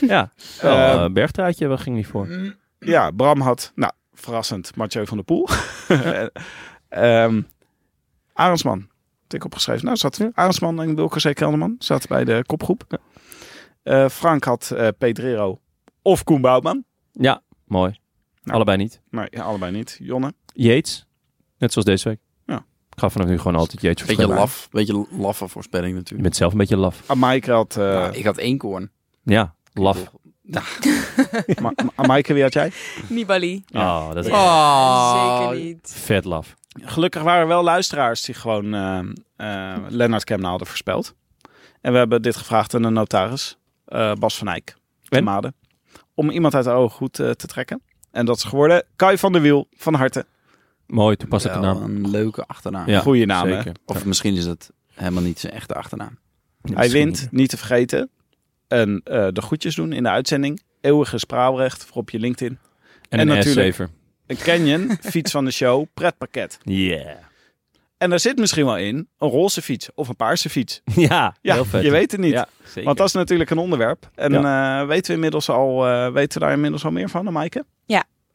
Ja, wel, Eh, eh, bergtruitje, waar ging die voor? Ja, Bram had, nou, verrassend, Mathieu van der Poel. Ehm Arendsman. Ik opgeschreven. Nou, zat Arendsman en Wilke C. Kelderman. Zaten bij de kopgroep. Frank had Pedrero of Koen Bouwman. Ja, mooi. Nou. Allebei niet. Ja, allebei niet. Jonne. Yates, net zoals deze week. Ja. Ik ga vanaf nu gewoon altijd Yates Beetje voorspellen. laf. Beetje laffe voorspelling Je natuurlijk. bent zelf een beetje laf. Amaike had... eh Nou, ik had één koorn. Ja, laf. Ma- Ma- Amaike, wie had jij? Nibali. Oh, dat is Oh. Zeker niet. vet laf. Gelukkig waren er wel luisteraars die gewoon eh eh Lennart Kemna hadden voorspeld. En we hebben dit gevraagd aan de notaris, eh, Bas van Eyck, te En? Maden. Om iemand uit de ogen goed eh, te trekken. En dat is geworden Kai van der Wiel, van harte. Mooi, toepasselijke naam. Een leuke achternaam. Ja, Goeie naam, hè? Of misschien is het helemaal niet zijn echte achternaam. Hij Misschien wint, niet. niet te vergeten. En eh, de groetjes doen in de uitzending. Eeuwige spraakrecht voor op je LinkedIn. En, En een natuurlijk- S7. Een Canyon, fiets van de show, pretpakket. Yeah. En daar zit misschien wel in een roze fiets of een paarse fiets. Ja, Ja, heel vet. je weet het niet. Ja, zeker. Want dat is natuurlijk een onderwerp. En eh, weten we inmiddels al, eh, weten we daar inmiddels al meer van, Maaike?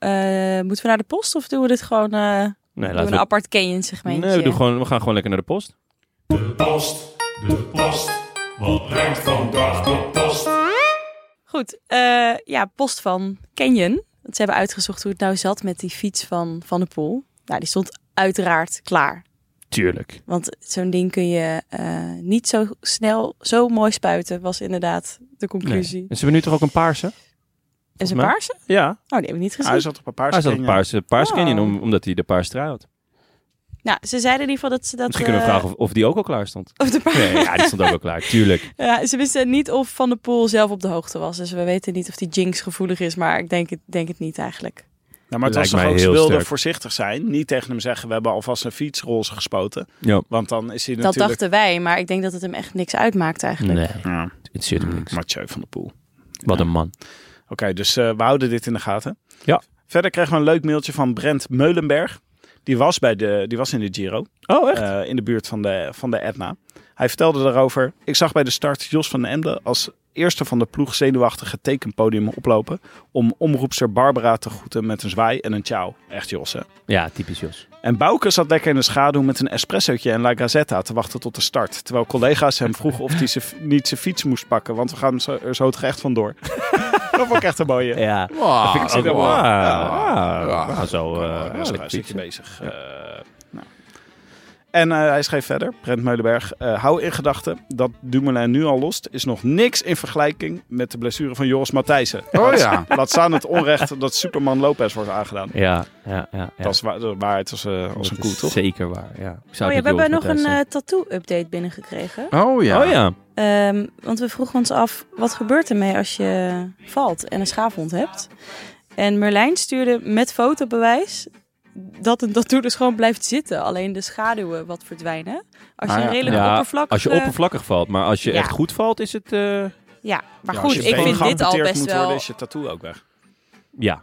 Eh, moeten we naar de post of doen we dit gewoon eh nee, doen we laten een apart Canyon segmentje? nee we, doen gewoon, we gaan gewoon lekker naar de post. Post, de post. Wat brengt vandaag de post? Goed, eh, ja, post van Canyon. Want ze hebben uitgezocht hoe het nou zat met die fiets van Van de Poel. Nou, die stond uiteraard klaar. Tuurlijk. Want zo'n ding kun je eh, niet zo snel, zo mooi spuiten, was inderdaad de conclusie. En ze hebben nu toch ook een paarse? En zijn paarse? Ja, Oh, die heb ik niet gezien. Hij zat op een paarse hij zat op Canyon. paarse, paarse Oh. canyon, om, omdat hij de paarse trui had. Nou, ze zeiden in ieder geval dat ze dat... Misschien kunnen we eh, vragen of, of die ook al klaar stond. Of de paard. Nee, ja, die stond ook al klaar, tuurlijk. Ja, ze wisten niet of Van der Poel zelf op de hoogte was. Dus we weten niet of die jinx gevoelig is. Maar ik denk het, denk het niet eigenlijk. Nou, maar het was Lijkt toch mij ook, ze heel wilden sterk. voorzichtig zijn. Niet tegen hem zeggen, we hebben alvast een fiets roze gespoten. Ja. Want dan is hij Dat natuurlijk... dachten wij. Maar ik denk dat het hem echt niks uitmaakt eigenlijk. Nee, Ja, het interesseert hem niks. Mathieu van der Poel. Wat een man. Oké, dus eh, we houden dit in de gaten. Ja. Verder kregen we een leuk mailtje van Brent Meulenberg. Die was, bij de, die was in de Giro. Oh, echt? eh, in de buurt van de, van de Etna. Hij vertelde daarover. Ik zag bij de start Jos van den Emden als eerste van de ploeg zenuwachtige tekenpodium oplopen. Om omroepster Barbara te groeten met een zwaai en een ciao. Echt Jos, hè? Ja, typisch Jos. En Bouke zat lekker in de schaduw met een espressootje en La Gazzetta te wachten tot de start. Terwijl collega's hem vroegen of hij niet zijn fiets moest pakken, want we gaan er zo toch echt vandoor. dat vond ik echt een mooie. Ja. Wow. vind ik ook wel- ah, ah, Ja. ah, zo, eh, Ja, lekker zo zit je fietsen. bezig. En eh, hij schreef verder, Brent Meulenberg, eh, hou in gedachten dat Dumoulin nu al lost, is nog niks in vergelijking met de blessure van Joris Matthijssen. Oh ja. Laat staan het onrecht dat Superman Lopez wordt aangedaan. Ja, ja, ja. ja. Dat is waar, de waarheid als, eh, als Dat een koe, is toch? Zeker waar, ja. Zou Oh ja, we hebben nog een tattoo-update binnengekregen. Oh ja. Oh ja. Ehm, want we vroegen ons af, wat gebeurt er mee als je valt en een schaafwond hebt? En Merlijn stuurde met fotobewijs dat een tattoo dus gewoon blijft zitten. Alleen de schaduwen wat verdwijnen. Als je Ah, een redelijk Ja, oppervlakkig... Als je oppervlakkig valt, maar als je Ja. echt goed valt, is het... eh, Ja, maar Ja, goed, ik vind dit al geamputeerd best moet wel... worden, is je tattoo ook weg. ja.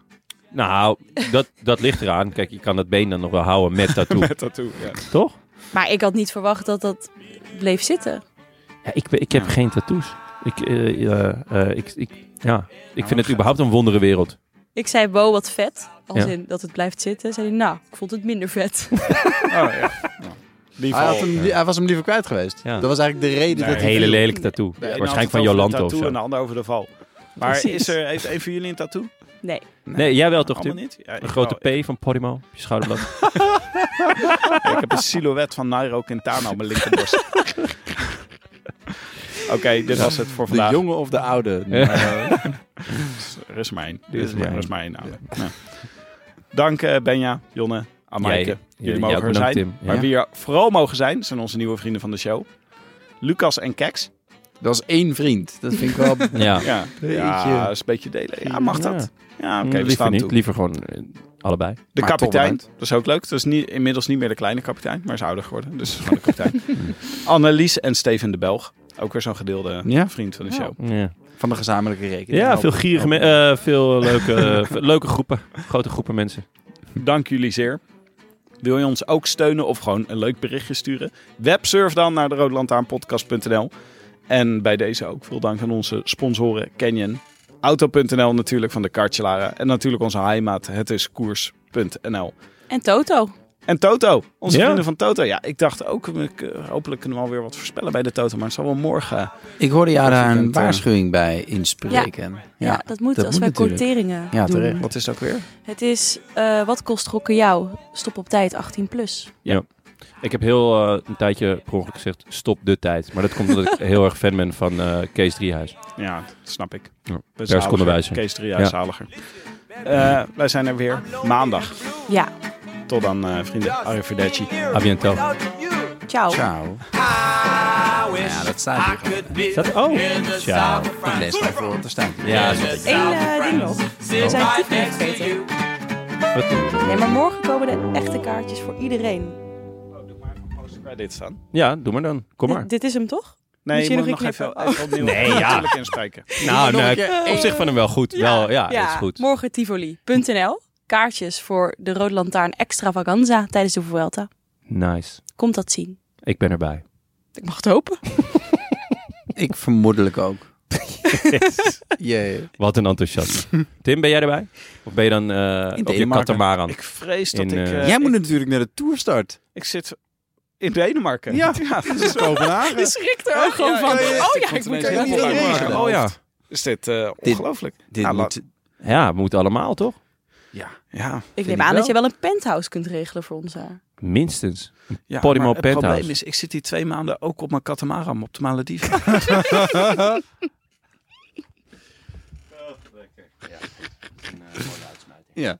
Nou, dat, dat ligt eraan. Kijk, je kan dat been dan nog wel houden met tattoo, Met tattoo, ja. toch? Maar ik had niet verwacht dat dat bleef zitten. Ja, ik, ben- ik heb Ja. geen tattoos. Ik, eh, eh, eh, ik, ik, ja. ik vind het überhaupt een wondere wereld. Ik zei, wow, wat vet. Als Ja. in dat het blijft zitten. Zei hij, nou, ik vond het minder vet. Oh, ja. Hij, had hem, hij was hem liever kwijt geweest. Ja. Dat was eigenlijk de reden Nee. dat Een hij hele lelijke tattoo. Waarschijnlijk van Jolanta of tattoo zo. en de ander over de val. Maar Precies. is er, heeft een van jullie een tattoo? Nee. Nee, jij wel toch, niet? Ja, Een grote wel. P van Podimo op je schouderblad. Ja, ik heb een silhouet van Nairo Quintana op mijn linkerborst. Oké, dit was het voor De vandaag. jonge of de oude? Er is maar één. Er is één. oude. Ja. Dank eh, Benja, Jonne, Amaike. Jullie mogen er zijn. Tim. Maar wie er vooral mogen zijn, zijn onze nieuwe vrienden van de show. Lucas en Keks. Dat is één vriend. Dat vind ik wel... ja. Ja, ja dat is een beetje delen. Ja, mag dat? Ja, oké, we liever staan niet. toe. Liever gewoon eh, allebei. De Maar kapitein, dat is ook leuk. Dat is niet, inmiddels niet meer de kleine kapitein, maar is ouder geworden. Dus gewoon de kapitein. Annelies en Steven de Belg. Ook weer zo'n gedeelde Ja. vriend van de show. Ja, Van de gezamenlijke rekening. ja veel gierige eh, veel leuke, leuke groepen. Grote groepen mensen. Dank jullie zeer. Wil je ons ook steunen of gewoon een leuk berichtje sturen? Websurf dan naar de roodlantaarnpodcast.nl. En bij deze ook veel dank aan onze sponsoren Canyon. Auto.nl natuurlijk van de Kartjelara. En natuurlijk onze heimaat, het is koers.nl. En Toto. En Toto, onze Ja. vrienden van Toto. Ja, ik dacht ook, ik, hopelijk kunnen we alweer wat voorspellen bij de Toto. Maar het zal wel morgen. Ik hoorde jou daar een eh, waarschuwing bij inspreken. Ja, dat moet dat als moet wij natuurlijk. quoteringen Ja, doen. terecht. Wat is het ook weer? Het is, eh, wat kost gokken jou? Stop op tijd, 18 plus. Ik heb heel eh, een tijdje per ongeluk gezegd, stop de tijd. Maar dat komt omdat ik heel erg fan ben van eh, Kees Driehuis. Ja, dat snap ik. Ja, wijzer. Kees Driehuis, Ja. zaliger. Eh, wij zijn er weer maandag. Ja, Tot dan, eh, vrienden. Arrivederci. A biento. ciao. Ciao. Ja, dat staat hier gewoon. Staat, oh, ciao. Ik lees maar voor wat er staat. Ja, Eén eh, ding nog. We zijn Tiffany vergeten. wat- Nee, maar morgen komen de echte kaartjes voor iedereen. Bij dit staan. ja, doe maar dan. Kom maar. Dit, dit is hem toch? Nee, Moet je je moet nog nog een even, knippen? even opnieuw Nee, ja. natuurlijk inspreken. Nou, nee, op zich van hem wel goed. Wel, ja, dat is goed. Morgen Tivoli.nl. Kaartjes voor de Rode Lantaarn Extravaganza tijdens de Vuelta. Nice. Komt dat zien. Ik ben erbij. Ik mag het hopen. Ik vermoedelijk ook. Wat een enthousiasme. Tim, ben jij erbij? Of ben je dan eh op je katamaran? Ik vrees dat In, ik... eh, eh, Jij moet natuurlijk naar de tourstart. ik zit in Denemarken. Ja. dat is Kopenhagen. Je schrikt er ook gewoon ja, van. ja, ja. Oh ja, ik moet er niet in. Oh ja. Is dit eh, Dit- ongelooflijk? Dit Ja, moet... Ja, we moeten allemaal toch? Ja. Ja, Ik neem aan wel. dat je wel een penthouse kunt regelen voor ons daar. Minstens. ja Podimo maar het Penthouse. probleem is, ik zit hier twee maanden ook op mijn katamaran op de Malediven. Ja.